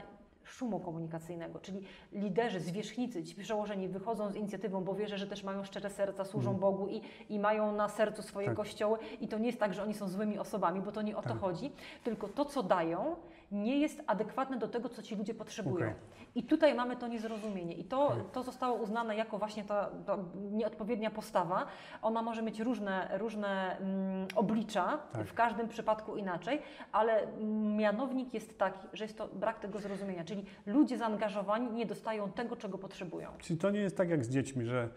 szumu komunikacyjnego, czyli liderzy, zwierzchnicy, ci przełożeni wychodzą z inicjatywą, bo wierzę, że też mają szczere serca, służą Bogu i, i mają na sercu swoje Tak. kościoły i to nie jest tak, że oni są złymi osobami, bo to nie o to Tak. chodzi, tylko to, co dają, nie jest adekwatne do tego, co ci ludzie potrzebują. Okej. I tutaj mamy to niezrozumienie. I to, to zostało uznane jako właśnie ta, ta nieodpowiednia postawa. Ona może mieć różne, różne mm, oblicza, Tak. w każdym przypadku inaczej, ale mianownik jest taki, że jest to brak tego zrozumienia. Czyli ludzie zaangażowani nie dostają tego, czego potrzebują. Czyli to nie jest tak jak z dziećmi, że,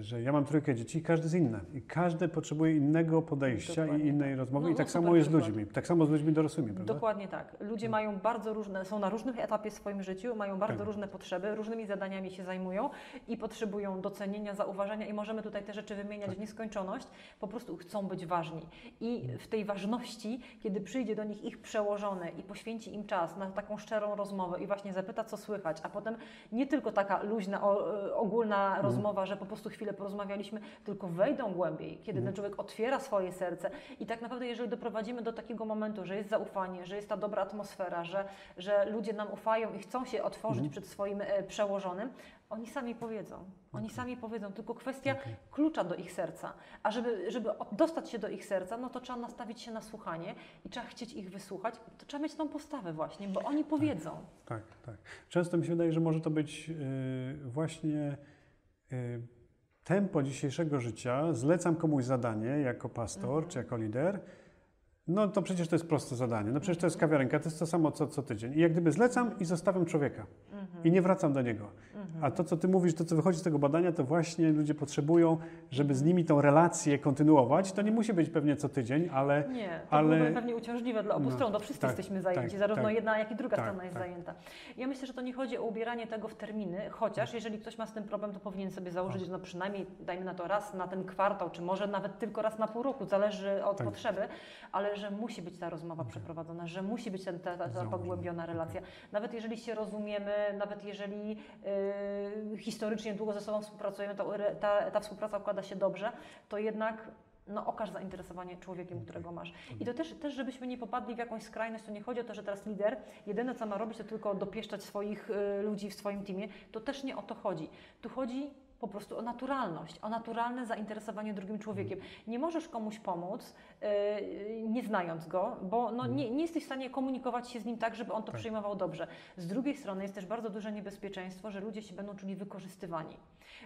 że ja mam trójkę dzieci i każdy jest inny. I każdy potrzebuje innego podejścia Dokładnie i innej tak. rozmowy. No, I tak no samo super jest z ludźmi. Tak samo z ludźmi dorosłymi, prawda? Dokładnie tak. Ludzie mają bardzo różne, są na różnych etapie w swoim życiu, mają bardzo Tak. różne potrzeby, różnymi zadaniami się zajmują i potrzebują docenienia, zauważenia i możemy tutaj te rzeczy wymieniać Tak. w nieskończoność, po prostu chcą być ważni. I w tej ważności, kiedy przyjdzie do nich ich przełożony i poświęci im czas na taką szczerą rozmowę i właśnie zapyta, co słychać, a potem nie tylko taka luźna, o, ogólna Mhm. rozmowa, że po prostu prostu chwilę porozmawialiśmy, tylko wejdą głębiej, kiedy ten człowiek otwiera swoje serce i tak naprawdę jeżeli doprowadzimy do takiego momentu, że jest zaufanie, że jest ta dobra atmosfera, że, że ludzie nam ufają i chcą się otworzyć przed swoim e, przełożonym, oni sami powiedzą. Oni sami powiedzą, tylko kwestia klucza do ich serca. A żeby, żeby dostać się do ich serca, no to trzeba nastawić się na słuchanie i trzeba chcieć ich wysłuchać. To trzeba mieć tą postawę właśnie, bo oni powiedzą. Tak, tak. Często mi się wydaje, że może to być y, właśnie y, tempo dzisiejszego życia. Zlecam komuś zadanie jako pastor czy jako lider. No to przecież to jest proste zadanie. No przecież to jest kawiarenka, to jest to samo co, co tydzień. I jak gdyby zlecam i zostawiam człowieka. I nie wracam do niego. A to, co ty mówisz, to, co wychodzi z tego badania, to właśnie ludzie potrzebują, żeby z nimi tą relację kontynuować. To nie musi być pewnie co tydzień, ale Nie, to ale- byłoby pewnie uciążliwe dla obu No, stron, bo wszyscy tak, jesteśmy zajęci, tak, zarówno tak. jedna, jak i druga Tak, strona jest tak. zajęta. Ja myślę, że to nie chodzi o ubieranie tego w terminy, chociaż jeżeli ktoś ma z tym problem, to powinien sobie założyć, że no przynajmniej dajmy na to raz na ten kwartał, czy może nawet tylko raz na pół roku, zależy od Tak. potrzeby, ale że musi być ta rozmowa przeprowadzona, że musi być ten, ta, ta, ta pogłębiona relacja. Nawet jeżeli się rozumiemy, nawet jeżeli yy, historycznie długo ze sobą współpracujemy, to ta, ta współpraca układa się dobrze, to jednak no, okaż zainteresowanie człowiekiem, którego masz. I to też, też, żebyśmy nie popadli w jakąś skrajność, to nie chodzi o to, że teraz lider jedyne, co ma robić, to tylko dopieszczać swoich y, ludzi w swoim teamie. To też nie o to chodzi. Tu chodzi po prostu o naturalność, o naturalne zainteresowanie drugim człowiekiem. Nie możesz komuś pomóc, y, nie znając go, bo no, nie, nie jesteś w stanie komunikować się z nim tak, żeby on to Tak. przyjmował dobrze. Z drugiej strony jest też bardzo duże niebezpieczeństwo, że ludzie się będą czuli wykorzystywani.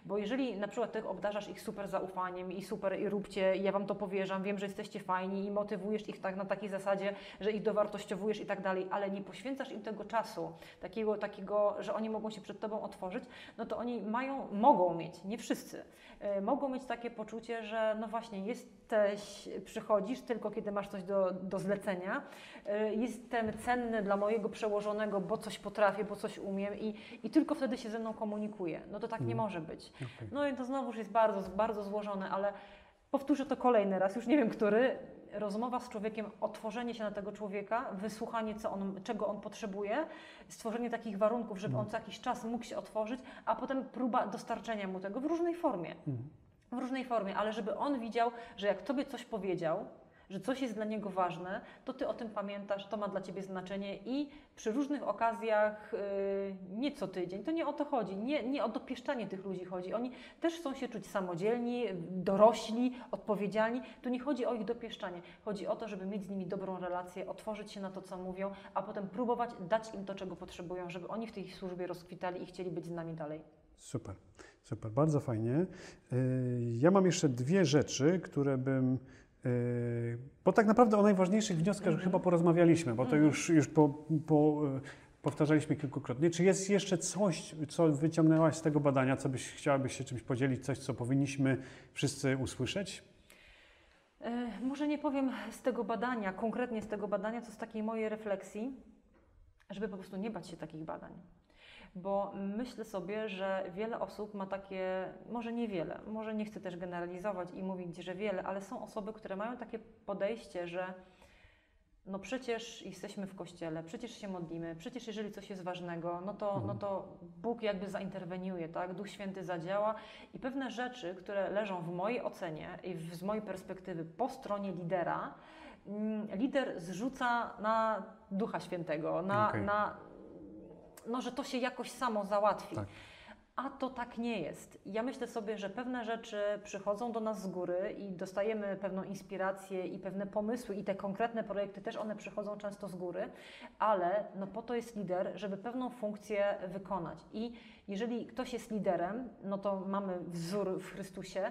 Bo jeżeli na przykład ty obdarzasz ich super zaufaniem i super i róbcie, ja wam to powierzam, wiem, że jesteście fajni i motywujesz ich tak na takiej zasadzie, że ich dowartościowujesz i tak dalej, ale nie poświęcasz im tego czasu, takiego, takiego, że oni mogą się przed tobą otworzyć, no to oni mają, mogą mieć, nie wszyscy, y, mogą mieć takie poczucie, że no właśnie jesteś, przychodzisz tylko kiedy masz coś do, do zlecenia, y, jestem cenny dla mojego przełożonego, bo coś potrafię, bo coś umiem i, i tylko wtedy się ze mną komunikuje. No to tak nie może być. Okej. No i to znowuż jest bardzo, bardzo złożone, ale powtórzę to kolejny raz, już nie wiem który. Rozmowa z człowiekiem, otworzenie się na tego człowieka, wysłuchanie, co on, czego on potrzebuje, stworzenie takich warunków, żeby on co jakiś czas mógł się otworzyć, a potem próba dostarczenia mu tego w różnej formie. W różnej formie, ale żeby on widział, że jak tobie coś powiedział, że coś jest dla niego ważne, to ty o tym pamiętasz, to ma dla ciebie znaczenie i przy różnych okazjach, yy, nie co tydzień, to nie o to chodzi, nie, nie o dopieszczanie tych ludzi chodzi. Oni też chcą się czuć samodzielni, dorośli, odpowiedzialni. Tu nie chodzi o ich dopieszczanie. Chodzi o to, żeby mieć z nimi dobrą relację, otworzyć się na to, co mówią, a potem próbować dać im to, czego potrzebują, żeby oni w tej służbie rozkwitali i chcieli być z nami dalej. Super, super, bardzo fajnie. Y, Ja mam jeszcze dwie rzeczy, które bym. y, Bo tak naprawdę o najważniejszych wnioskach chyba porozmawialiśmy, bo to już, już po, po, y, powtarzaliśmy kilkukrotnie. Czy jest jeszcze coś, co wyciągnęłaś z tego badania, co byś chciałabyś się czymś podzielić, coś, co powinniśmy wszyscy usłyszeć? E, Może nie powiem z tego badania, konkretnie z tego badania, co z takiej mojej refleksji, żeby po prostu nie bać się takich badań. Bo myślę sobie, że wiele osób ma takie, może niewiele, może nie chcę też generalizować i mówić, że wiele, ale są osoby, które mają takie podejście, że no przecież jesteśmy w kościele, przecież się modlimy, przecież jeżeli coś jest ważnego, no to, no to Bóg jakby zainterweniuje, tak? Duch Święty zadziała i pewne rzeczy, które leżą w mojej ocenie i w, z mojej perspektywy po stronie lidera, mm, lider zrzuca na Ducha Świętego, na, Okej. na no, że to się jakoś samo załatwi. Tak. A to tak nie jest. Ja myślę sobie, że pewne rzeczy przychodzą do nas z góry i dostajemy pewną inspirację i pewne pomysły i te konkretne projekty też one przychodzą często z góry, ale no po to jest lider, żeby pewną funkcję wykonać. I jeżeli ktoś jest liderem, no to mamy wzór w Chrystusie,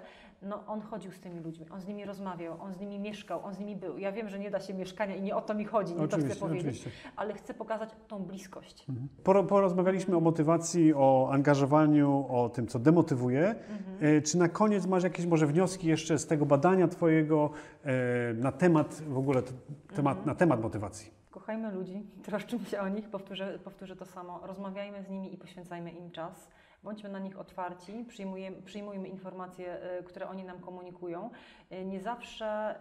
no on chodził z tymi ludźmi, on z nimi rozmawiał, on z nimi mieszkał, on z nimi był. Ja wiem, że nie da się mieszkania i nie o to mi chodzi, nie to chcę Oczywiście, powiedzieć, oczywiście. ale chcę pokazać tą bliskość. Poro- Porozmawialiśmy o motywacji, o angażowaniu, o tym, co demotywuje. E, Czy na koniec masz jakieś może wnioski jeszcze z tego badania Twojego e, na temat w ogóle temat, na temat motywacji? Kochajmy ludzi, troszczymy się o nich, powtórzę, powtórzę to samo. Rozmawiajmy z nimi i poświęcajmy im czas. Bądźmy na nich otwarci, przyjmujemy, przyjmujmy informacje, y, które oni nam komunikują Nie zawsze,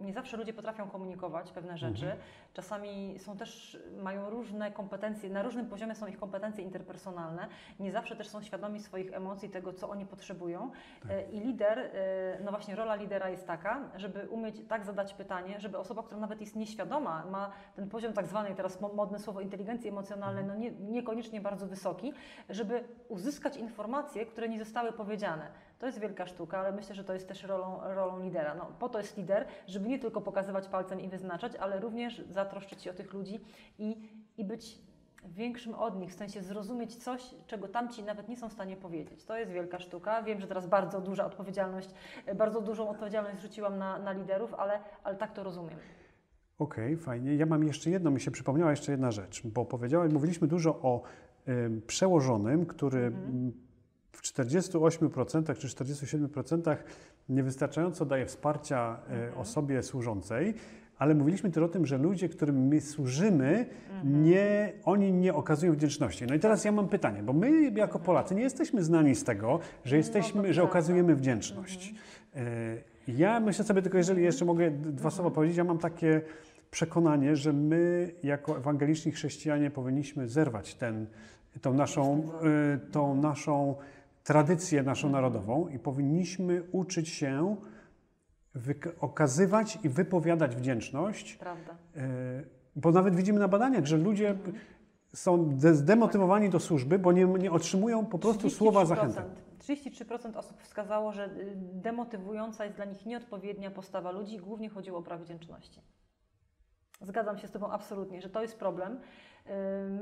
y, nie zawsze ludzie potrafią komunikować pewne rzeczy. Czasami są też, mają różne kompetencje, na różnym poziomie są ich kompetencje interpersonalne. Nie zawsze też są świadomi swoich emocji, tego, co oni potrzebują. Y, I lider, no właśnie rola lidera jest taka, żeby umieć tak zadać pytanie, żeby osoba, która nawet jest nieświadoma, ma ten poziom tak zwanej, teraz mo- modne słowo inteligencji emocjonalnej, no nie, niekoniecznie bardzo wysoki, żeby uzyskać informacje, które nie zostały powiedziane. To jest wielka sztuka, ale myślę, że to jest też rolą, rolą lidera. No, po to jest lider, żeby nie tylko pokazywać palcem i wyznaczać, ale również zatroszczyć się o tych ludzi i, i być większym od nich, w sensie zrozumieć coś, czego tamci nawet nie są w stanie powiedzieć. To jest wielka sztuka. Wiem, że teraz bardzo duża odpowiedzialność, bardzo dużą odpowiedzialność zrzuciłam na, na liderów, ale, ale tak to rozumiem. Okej, fajnie. Ja mam jeszcze jedno, mi się przypomniała jeszcze jedna rzecz, bo powiedziałeś, mówiliśmy dużo o ym, przełożonym, który mm, w 48% czy 47% niewystarczająco daje wsparcia y, osobie służącej, ale mówiliśmy też o tym, że ludzie, którym my służymy, nie, oni nie okazują wdzięczności. No i teraz ja mam pytanie, bo my jako Polacy nie jesteśmy znani z tego, że jesteśmy, że prawda. okazujemy wdzięczność. Y, Ja myślę sobie tylko, jeżeli jeszcze mogę dwa słowa powiedzieć, ja mam takie przekonanie, że my jako ewangeliczni chrześcijanie powinniśmy zerwać ten, tą, naszą, y, tą naszą tradycję naszą narodową i powinniśmy uczyć się okazywać i wypowiadać wdzięczność, Prawda? y, bo nawet widzimy na badaniach, że ludzie są de- zdemotywowani do służby, bo nie, nie otrzymują po prostu słowa 33%. zachęty. 33% osób wskazało, że y, demotywująca jest dla nich nieodpowiednia postawa ludzi. Głównie chodziło o brak wdzięczności. Zgadzam się z Tobą absolutnie, że to jest problem. Yy,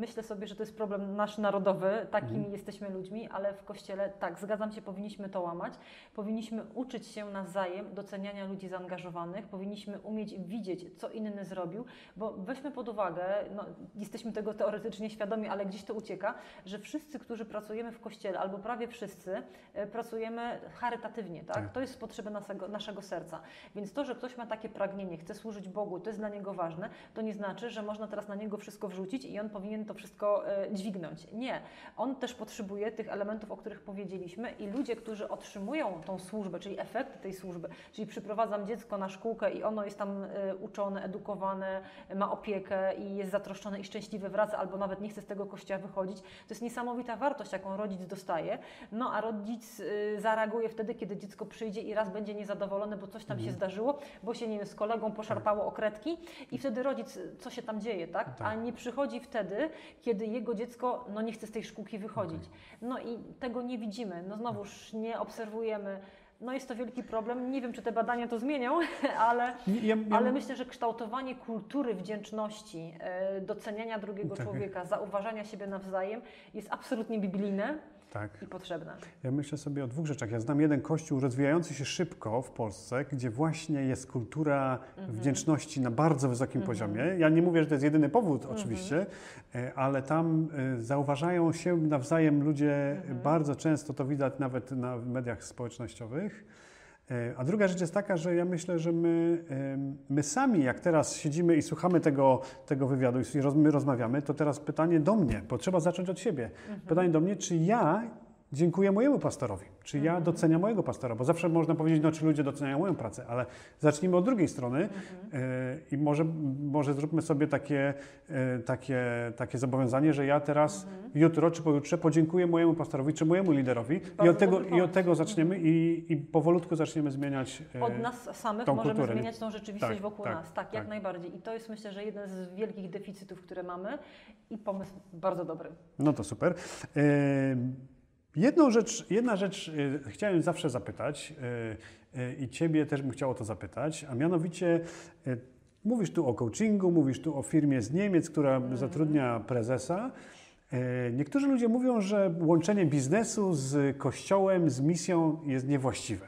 Myślę sobie, że to jest problem nasz narodowy, takimi Mhm. jesteśmy ludźmi, ale w Kościele, tak, zgadzam się, powinniśmy to łamać. Powinniśmy uczyć się nawzajem doceniania ludzi zaangażowanych, powinniśmy umieć widzieć, co inny zrobił, bo weźmy pod uwagę, no, jesteśmy tego teoretycznie świadomi, ale gdzieś to ucieka, że wszyscy, którzy pracujemy w Kościele, albo prawie wszyscy, e, pracujemy charytatywnie, tak? Tak. To jest z potrzeby naszego, naszego serca. Więc to, że ktoś ma takie pragnienie, chce służyć Bogu, to jest dla niego ważne, to nie znaczy, że można teraz na niego wszystko wrzucić i on powinien to wszystko e, dźwignąć. Nie. On też potrzebuje tych elementów, o których powiedzieliśmy i ludzie, którzy otrzymują tą służbę, czyli efekty tej służby, czyli przyprowadzam dziecko na szkółkę i ono jest tam e, uczone, edukowane, ma opiekę i jest zatroszczone i szczęśliwe wraca, albo nawet nie chce z tego kościoła wychodzić. To jest niesamowita wartość, jaką rodzic dostaje. No a rodzic y, zareaguje wtedy, kiedy dziecko przyjdzie i raz będzie niezadowolony, bo coś tam się zdarzyło, bo się nie wiem, z kolegą poszarpało o kredki i wtedy rodzic, co się tam dzieje, tak? Tak. A nie przychodzi wtedy, kiedy jego dziecko no, nie chce z tej szkółki wychodzić. No i tego nie widzimy. No znowuż nie obserwujemy. No jest to wielki problem. Nie wiem, czy te badania to zmienią, ale, Ja, ja, ale myślę, że kształtowanie kultury wdzięczności, e, doceniania drugiego Tak. człowieka, zauważania siebie nawzajem jest absolutnie biblijne tak. i potrzebne. Ja myślę sobie o dwóch rzeczach. Ja znam jeden kościół rozwijający się szybko w Polsce, gdzie właśnie jest kultura wdzięczności na bardzo wysokim poziomie. Ja nie mówię, że to jest jedyny powód oczywiście, e, ale tam e, zauważają się nawzajem ludzie bardzo często, to widać nawet na mediach społecznościowych. E, A druga rzecz jest taka, że ja myślę, że my, my sami, jak teraz siedzimy i słuchamy tego, tego wywiadu i roz- my rozmawiamy, to teraz pytanie do mnie, bo trzeba zacząć od siebie. Pytanie do mnie, czy ja dziękuję mojemu pastorowi, czy ja doceniam mojego pastora, bo zawsze można powiedzieć, no czy ludzie doceniają moją pracę, ale zacznijmy od drugiej strony e, i może, może zróbmy sobie takie, e, takie, takie zobowiązanie, że ja teraz jutro czy pojutrze podziękuję mojemu pastorowi, czy mojemu liderowi i od tego, i od tego zaczniemy i, i powolutku zaczniemy zmieniać. e, Od nas samych możemy kulturę, zmieniać tą rzeczywistość Tak, wokół tak, nas. Tak, jak tak. najbardziej. I to jest myślę, że jeden z wielkich deficytów, które mamy i pomysł bardzo dobry. No to super. Jedną rzecz, jedna rzecz e, chciałem zawsze zapytać e, e, i Ciebie też bym chciał o to zapytać, a mianowicie mówisz tu o coachingu, mówisz tu o firmie z Niemiec, która zatrudnia prezesa. Niektórzy ludzie mówią, że łączenie biznesu z kościołem, z misją jest niewłaściwe.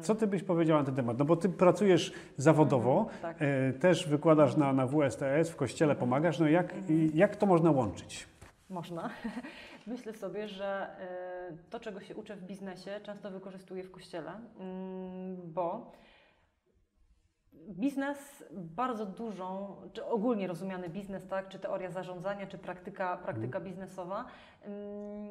Co ty byś powiedziała na ten temat? No bo ty pracujesz zawodowo, tak. e, też wykładasz na, na WSTS, w kościele pomagasz. No jak, i jak to można łączyć? Można. Myślę sobie, że e, to, czego się uczę w biznesie, często wykorzystuję w kościele, mm, bo biznes bardzo dużą, czy ogólnie rozumiany biznes, tak, czy teoria zarządzania, czy praktyka, praktyka biznesowa, mm,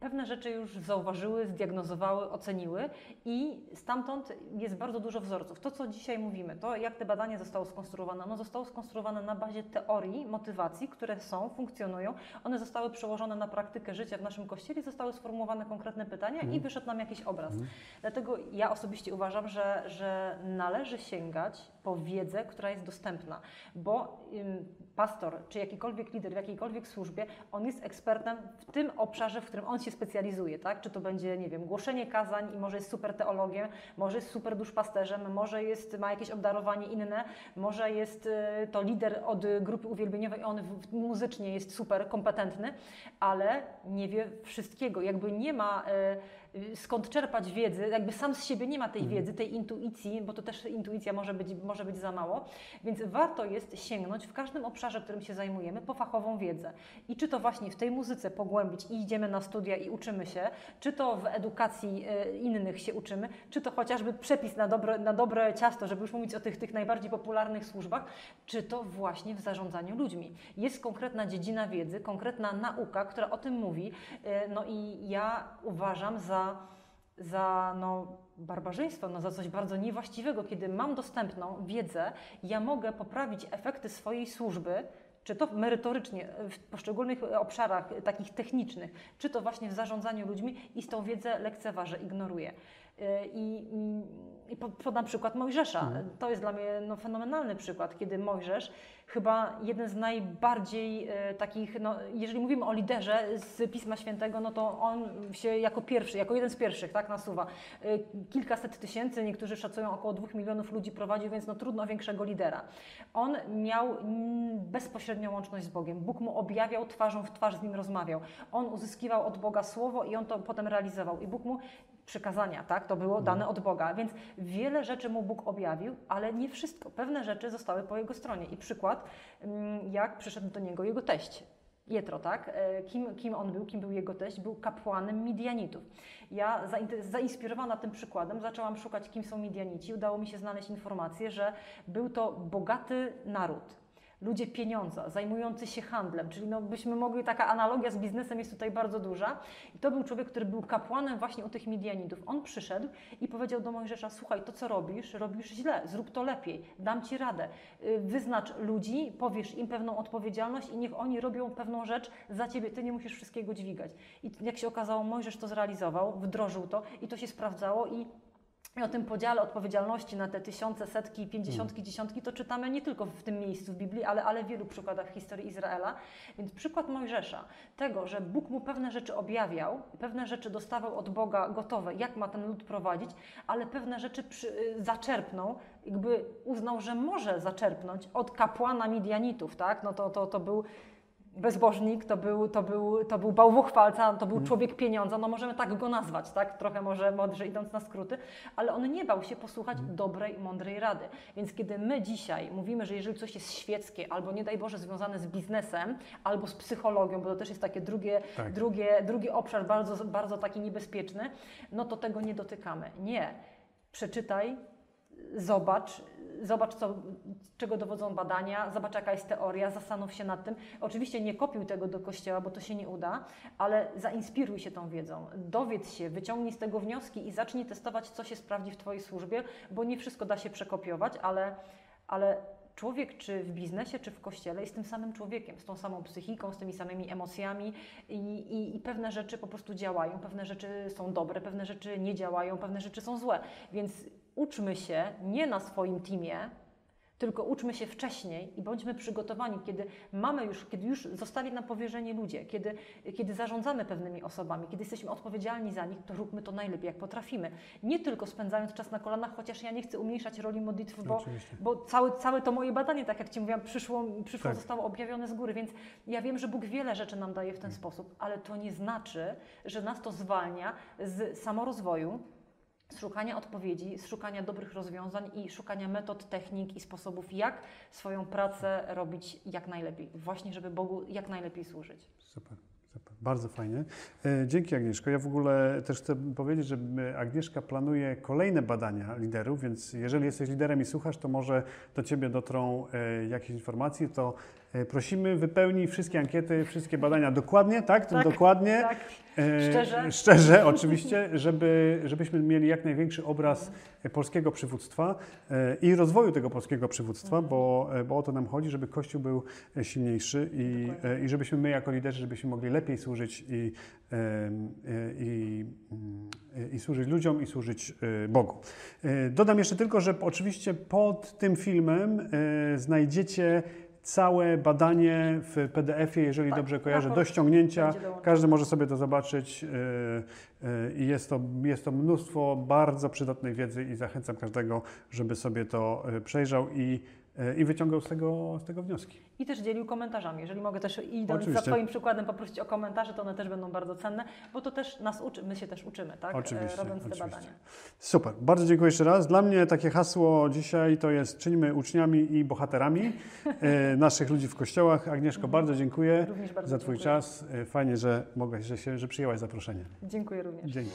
pewne rzeczy już zauważyły, zdiagnozowały, oceniły i stamtąd jest bardzo dużo wzorców. To, co dzisiaj mówimy, to jak te badanie zostało skonstruowane, ono zostało skonstruowane na bazie teorii, motywacji, które są, funkcjonują. One zostały przełożone na praktykę życia w naszym kościele, zostały sformułowane konkretne pytania i wyszedł nam jakiś obraz. Dlatego ja osobiście uważam, że, że należy sięgać po wiedzę, która jest dostępna, bo ym, pastor czy jakikolwiek lider w jakiejkolwiek służbie, on jest ekspertem w tym obszarze, w którym on się specjalizuje, tak? Czy to będzie, nie wiem, głoszenie kazań i może jest super teologiem, może jest super duszpasterzem, może jest, ma jakieś obdarowanie inne, może jest y, to lider od grupy uwielbieniowej, on muzycznie jest super kompetentny, ale nie wie wszystkiego, jakby nie ma y, skąd czerpać wiedzę, jakby sam z siebie nie ma tej Mhm. wiedzy, tej intuicji, bo to też intuicja może być, może być za mało, więc warto jest sięgnąć w każdym obszarze, którym się zajmujemy, po fachową wiedzę. I czy to właśnie w tej muzyce pogłębić i idziemy na studia i uczymy się, czy to w edukacji e, innych się uczymy, czy to chociażby przepis na dobre, na dobre ciasto, żeby już mówić o tych, tych najbardziej popularnych służbach, czy to właśnie w zarządzaniu ludźmi. Jest konkretna dziedzina wiedzy, konkretna nauka, która o tym mówi, e, no i ja uważam za za no, barbarzyństwo, no, za coś bardzo niewłaściwego, kiedy mam dostępną wiedzę, ja mogę poprawić efekty swojej służby, czy to merytorycznie w poszczególnych obszarach takich technicznych, czy to właśnie w zarządzaniu ludźmi i z tą wiedzę lekceważę, ignoruję. I, i podam przykład Mojżesza. To jest dla mnie no, fenomenalny przykład, kiedy Mojżesz, chyba jeden z najbardziej e, takich, no, jeżeli mówimy o liderze z Pisma Świętego, no to on się jako pierwszy, jako jeden z pierwszych tak, nasuwa. E, kilkaset tysięcy, niektórzy szacują około dwóch milionów ludzi prowadził, więc no, trudno większego lidera. On miał mm, bezpośrednią łączność z Bogiem. Bóg mu objawiał, twarzą w twarz z nim rozmawiał. On uzyskiwał od Boga słowo i on to potem realizował. I Bóg mu przykazania, tak? To było dane od Boga, więc wiele rzeczy mu Bóg objawił, ale nie wszystko. Pewne rzeczy zostały po jego stronie. I przykład, mm, jak przyszedł do niego jego teść. Jetro, tak? E, kim, kim on był, kim był jego teść? Był kapłanem Midianitów. Ja zainspirowana tym przykładem zaczęłam szukać, kim są Midianici. Udało mi się znaleźć informację, że był to bogaty naród ludzie pieniądza, zajmujący się handlem, czyli no byśmy mogli, taka analogia z biznesem jest tutaj bardzo duża. I to był człowiek, który był kapłanem właśnie u tych Midianitów. On przyszedł i powiedział do Mojżesza, słuchaj, to co robisz, robisz źle, zrób to lepiej, dam Ci radę. Y, wyznacz ludzi, powiesz im pewną odpowiedzialność i niech oni robią pewną rzecz za Ciebie, Ty nie musisz wszystkiego dźwigać. I jak się okazało, Mojżesz to zrealizował, wdrożył to i to się sprawdzało i i o tym podziale odpowiedzialności na te tysiące, setki, pięćdziesiątki, mm. dziesiątki, to czytamy nie tylko w tym miejscu w Biblii, ale, ale w wielu przykładach historii Izraela. Więc przykład Mojżesza, tego, że Bóg mu pewne rzeczy objawiał, pewne rzeczy dostawał od Boga gotowe, jak ma ten lud prowadzić, ale pewne rzeczy przy, y, zaczerpnął, jakby uznał, że może zaczerpnąć od kapłana Midianitów, tak? No to, to, to był bezbożnik, to był, to był, to był bałwochwalca, to był mm. człowiek pieniądza, no możemy tak go nazwać, tak? Trochę może mądrze idąc na skróty, ale on nie bał się posłuchać mm. dobrej, mądrej rady. Więc kiedy my dzisiaj mówimy, że jeżeli coś jest świeckie, albo nie daj Boże związane z biznesem, albo z psychologią, bo to też jest takie drugie, tak. drugie, drugi obszar bardzo, bardzo taki niebezpieczny, no to tego nie dotykamy. Nie. Przeczytaj, zobacz, zobacz, co, czego dowodzą badania, zobacz, jaka jest teoria, zastanów się nad tym. Oczywiście nie kopiuj tego do kościoła, bo to się nie uda, ale zainspiruj się tą wiedzą, dowiedz się, wyciągnij z tego wnioski i zacznij testować, co się sprawdzi w Twojej służbie, bo nie wszystko da się przekopiować, ale, ale człowiek czy w biznesie, czy w kościele jest tym samym człowiekiem, z tą samą psychiką, z tymi samymi emocjami i, i, i, pewne rzeczy po prostu działają, pewne rzeczy są dobre, pewne rzeczy nie działają, pewne rzeczy są złe. Więc uczmy się nie na swoim teamie, tylko uczmy się wcześniej i bądźmy przygotowani, kiedy mamy już, kiedy już zostali nam powierzeni ludzie, kiedy, kiedy zarządzamy pewnymi osobami, kiedy jesteśmy odpowiedzialni za nich, to róbmy to najlepiej, jak potrafimy. Nie tylko spędzając czas na kolanach, chociaż ja nie chcę umniejszać roli modlitwy, bo, bo całe, całe to moje badanie, tak jak Ci mówiłam, przyszło, przyszło tak. zostało objawione z góry, więc ja wiem, że Bóg wiele rzeczy nam daje w ten hmm. sposób, ale to nie znaczy, że nas to zwalnia z samorozwoju, z szukania odpowiedzi, z szukania dobrych rozwiązań i szukania metod, technik i sposobów, jak swoją pracę robić jak najlepiej. Właśnie, żeby Bogu jak najlepiej służyć. Super. Super, bardzo fajnie. E, dzięki Agnieszko. Ja w ogóle też chcę powiedzieć, że Agnieszka planuje kolejne badania liderów, więc jeżeli jesteś liderem i słuchasz, to może do Ciebie dotrą e, jakieś informacje, to E, Prosimy, wypełnij wszystkie ankiety, wszystkie badania dokładnie, tak? Tak, dokładnie. Tak. E, Szczerze. Szczerze, oczywiście, żeby, żebyśmy mieli jak największy obraz e, polskiego przywództwa e, i rozwoju tego polskiego przywództwa, bo, e, bo o to nam chodzi, żeby Kościół był e, silniejszy i, e, i żebyśmy my jako liderzy, żebyśmy mogli lepiej służyć i, e, i, mm, e, i służyć ludziom i służyć e, Bogu. E, Dodam jeszcze tylko, że oczywiście pod tym filmem e, znajdziecie całe badanie w PDF-ie, jeżeli Tak, dobrze kojarzę, do ściągnięcia. Każdy może sobie to zobaczyć e, e, i jest to, jest to mnóstwo bardzo przydatnej wiedzy i zachęcam każdego, żeby sobie to e, przejrzał i, i wyciągał z tego, z tego wnioski. I też dzielił komentarzami. Jeżeli mogę też idąc Oczywiście. za Twoim przykładem poprosić o komentarze, to one też będą bardzo cenne, bo to też nas uczy, my się też uczymy, tak? E, Oczywiście, Robiąc te oczywiście. badania. Super, bardzo dziękuję jeszcze raz. Dla mnie takie hasło dzisiaj to jest czyńmy uczniami i bohaterami e, naszych ludzi w kościołach. Agnieszko, bardzo dziękuję bardzo za Twój dziękuję. czas. E, Fajnie, że mogłaś, że, się, że przyjęłaś zaproszenie. Dziękuję również. Dzięki.